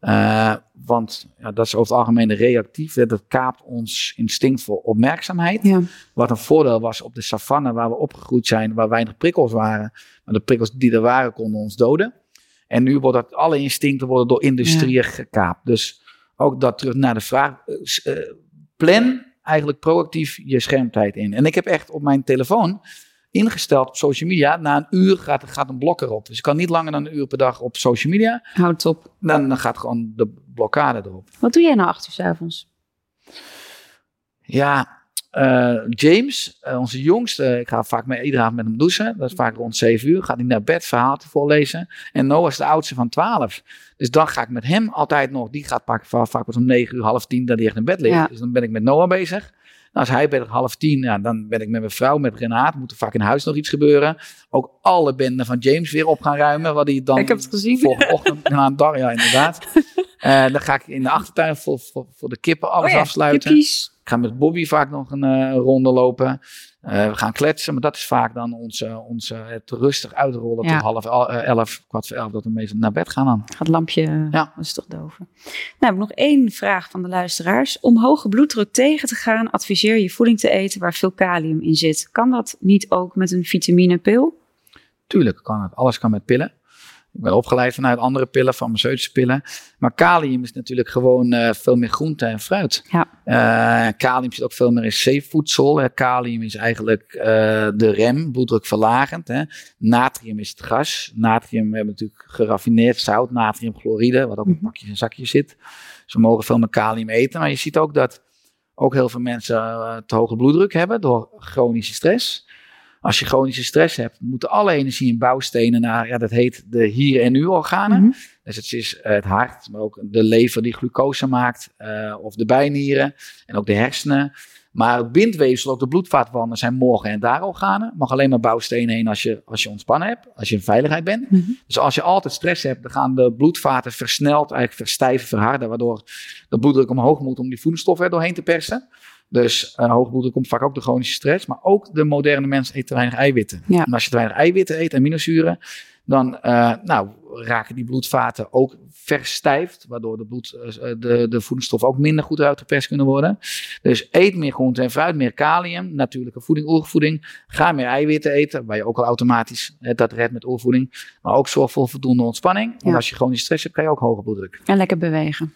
Eh, want ja, dat is over het algemeen reactief. Dat kaapt ons instinct voor opmerkzaamheid. Ja. Wat een voordeel was op de savanne waar we opgegroeid zijn, waar weinig prikkels waren. Maar de prikkels die er waren konden ons doden. En nu wordt dat, alle instincten worden door industrieën gekaapt. Dus ook dat terug naar de vraag. eh, eh, plan eigenlijk proactief je schermtijd in. En ik heb echt op mijn telefoon ingesteld op social media. Na een uur gaat, gaat een blok erop. Dus ik kan niet langer dan een uur per dag op social media. Houd op. Dan, dan gaat gewoon de blokkade erop. Wat doe jij nou acht uur 's avonds? Ja, eh, James, eh, onze jongste, ik ga vaak met, iedere avond met hem douchen. Dat is vaak rond 7 uur. Gaat hij naar bed, verhaal te voorlezen. En Noah is de oudste van 12. Dus dan ga ik met hem altijd nog, die gaat vaak, vaak om 9 uur, half 10 dat hij echt in bed ligt. Ja. Dus dan ben ik met Noah bezig. Nou, als hij bent half tien, ja, dan ben ik met mijn vrouw, met Renaat. Moet er vaak in huis nog iets gebeuren. Ook alle benden van James weer op gaan ruimen. Wat hij dan Ik heb het gezien. volgende ochtend na een dag, ja inderdaad. (laughs) Eh, dan ga ik in de achtertuin voor, voor, voor de kippen alles Oh ja, afsluiten. kippies. Ik ga met Bobby vaak nog een eh, ronde lopen. Eh, we gaan kletsen, maar dat is vaak dan onze, onze het rustig uitrollen Ja. tot half eh, elf, kwart voor elf, dat we meestal naar bed gaan dan. Gaat het lampje Ja. rustig doven. Nou, nog één vraag van de luisteraars. Om hoge bloeddruk tegen te gaan, adviseer je voeding te eten waar veel kalium in zit. Kan dat niet ook met een vitaminepil? Tuurlijk kan het, alles kan met pillen. Ik ben opgeleid vanuit andere pillen, farmaceutische pillen. Maar kalium is natuurlijk gewoon eh, veel meer groente en fruit. Ja. Eh, kalium zit ook veel meer in zeevoedsel. Hè. Kalium is eigenlijk eh, de rem, bloeddrukverlagend. Hè. Natrium is het gas. Natrium, we hebben natuurlijk geraffineerd zout, natriumchloride, wat ook in Mhm. pakjes en zakjes zit. We mogen veel meer kalium eten. Maar je ziet ook dat ook heel veel mensen te hoge bloeddruk hebben door chronische stress. Als je chronische stress hebt, moeten alle energie en bouwstenen naar, ja, dat heet de hier en nu organen. Mhm. Dus het is het hart, maar ook de lever die glucose maakt, eh, of de bijnieren en ook de hersenen. Maar het bindweefsel, ook de bloedvaatwanden, zijn morgen- en daarorganen. Mag alleen maar bouwstenen heen als je, als je ontspannen hebt, als je in veiligheid bent. Mhm. Dus als je altijd stress hebt, dan gaan de bloedvaten versneld, eigenlijk verstijven, verharden, waardoor de bloeddruk omhoog moet om die voedingsstoffen er doorheen te persen. Dus uh, hoge bloeddruk komt vaak ook door chronische stress. Maar ook de moderne mens eet te weinig eiwitten. Ja. En als je te weinig eiwitten eet, aminozuren, dan uh, nou, raken die bloedvaten ook verstijfd. Waardoor de, bloed, uh, de, de voedingsstoffen ook minder goed uitgeperst kunnen worden. Dus eet meer groente en fruit, meer kalium, natuurlijke voeding, oervoeding. Ga meer eiwitten eten, waar je ook al automatisch uh, dat redt met oervoeding. Maar ook zorg voor voldoende ontspanning. Ja. als je chronische stress hebt, kan je ook hoge bloeddruk. En lekker bewegen.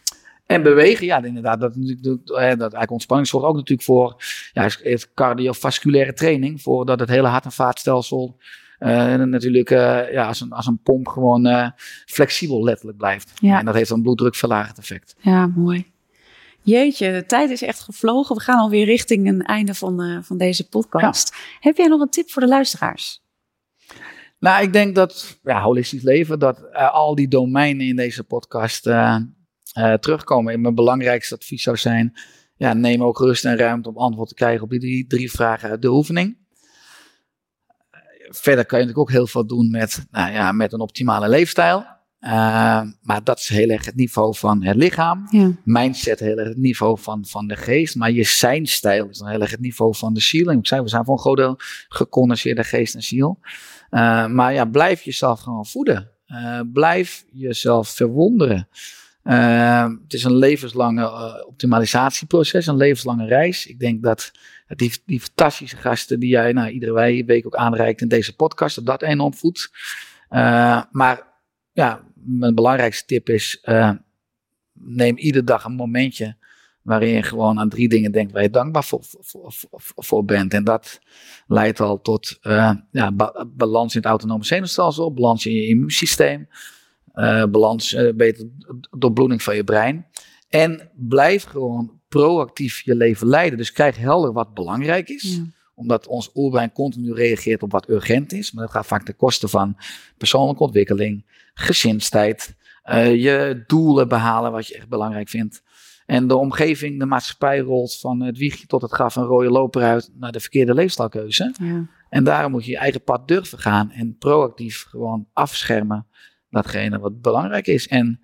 En bewegen, ja, inderdaad. Dat, dat eigenlijk ontspanning zorgt ook natuurlijk voor ja, cardiovasculaire training. Voordat het hele hart- en vaatstelsel eh, natuurlijk eh, ja, als, een, als een pomp gewoon eh, flexibel letterlijk blijft. Ja. En dat heeft een bloeddrukverlagend effect. Ja, mooi. Jeetje, de tijd is echt gevlogen. We gaan alweer richting een einde van, van deze podcast. Heb jij nog een tip voor de luisteraars? Nou, ik denk dat ja, holistisch leven, dat al die domeinen in deze podcast eh, eh, terugkomen. En mijn belangrijkste advies zou zijn, ja, neem ook rust en ruimte om antwoord te krijgen op die drie, drie vragen uit de oefening. Verder kan je natuurlijk ook heel veel doen met, nou ja, met een optimale leefstijl. Eh, maar dat is heel erg het niveau van het lichaam. Ja. Mindset heel erg het niveau van, van de geest. Maar je zijnstijl is dan heel erg het niveau van de ziel. En ik zei, we zijn voor een groot deel geest en ziel. Uh, maar ja, blijf jezelf gewoon voeden. Blijf jezelf verwonderen. Uh, het is een levenslange uh, optimalisatieproces, een levenslange reis. Ik denk dat die, die fantastische gasten die jij nou, iedere week ook aanreikt in deze podcast, dat dat enorm voedt. Uh, maar ja, mijn belangrijkste tip is, uh, neem iedere dag een momentje waarin je gewoon aan drie dingen denkt waar je dankbaar voor, voor, bent. En dat leidt al tot uh, ja, ba balans in het autonome zenuwstelsel, balans in je immuunsysteem, uh, balans, uh, beter doorbloeding van je brein. En blijf gewoon proactief je leven leiden. Dus krijg helder wat belangrijk is. Ja. Omdat ons oerbrein continu reageert op wat urgent is. Maar dat gaat vaak ten koste van persoonlijke ontwikkeling, gezinstijd, uh, je doelen behalen wat je echt belangrijk vindt. En de omgeving, de maatschappij rolt van het wiegje tot het graf een rode loper uit naar de verkeerde leefstijlkeuze. Ja. En daarom moet je je eigen pad durven gaan en proactief gewoon afschermen datgene wat belangrijk is. En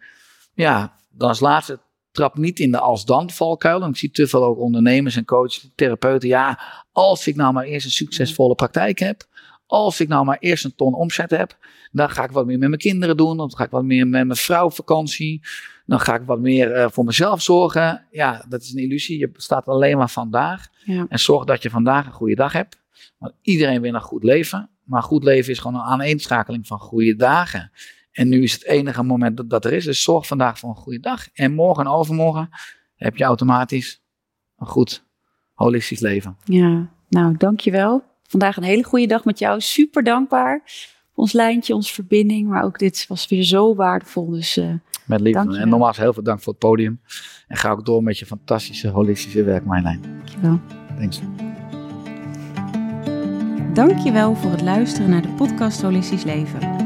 ja, dan als laatste, trap niet in de als-dan valkuil. En ik zie te veel ook ondernemers en coaches, therapeuten. Ja, als ik nou maar eerst een succesvolle praktijk heb. Als ik nou maar eerst een ton omzet heb. Dan ga ik wat meer met mijn kinderen doen. Dan ga ik wat meer met mijn vrouw op vakantie. Dan ga ik wat meer uh, voor mezelf zorgen. Ja, dat is een illusie. Je bestaat alleen maar vandaag. Ja. En zorg dat je vandaag een goede dag hebt. Want iedereen wil een goed leven. Maar goed leven is gewoon een aaneenschakeling van goede dagen. En nu is het enige moment dat, dat er is. Dus zorg vandaag voor een goede dag. En morgen en overmorgen heb je automatisch een goed holistisch leven. Ja, nou dankjewel. Vandaag een hele goede dag met jou. Super dankbaar. Ons lijntje, onze verbinding. Maar ook dit was weer zo waardevol. Dus uh, met liefde. En nogmaals heel veel dank voor het podium. En ga ook door met je fantastische holistische werk, Marjolein. Dankjewel. Thanks. Dankjewel voor het luisteren naar de podcast Holistisch Leven.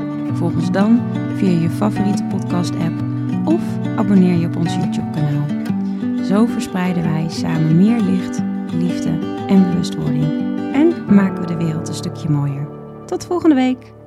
Volg ons dan via je favoriete podcast-app of abonneer je op ons YouTube-kanaal. Zo verspreiden wij samen meer licht, liefde en bewustwording. En maken we de wereld een stukje mooier. Tot volgende week!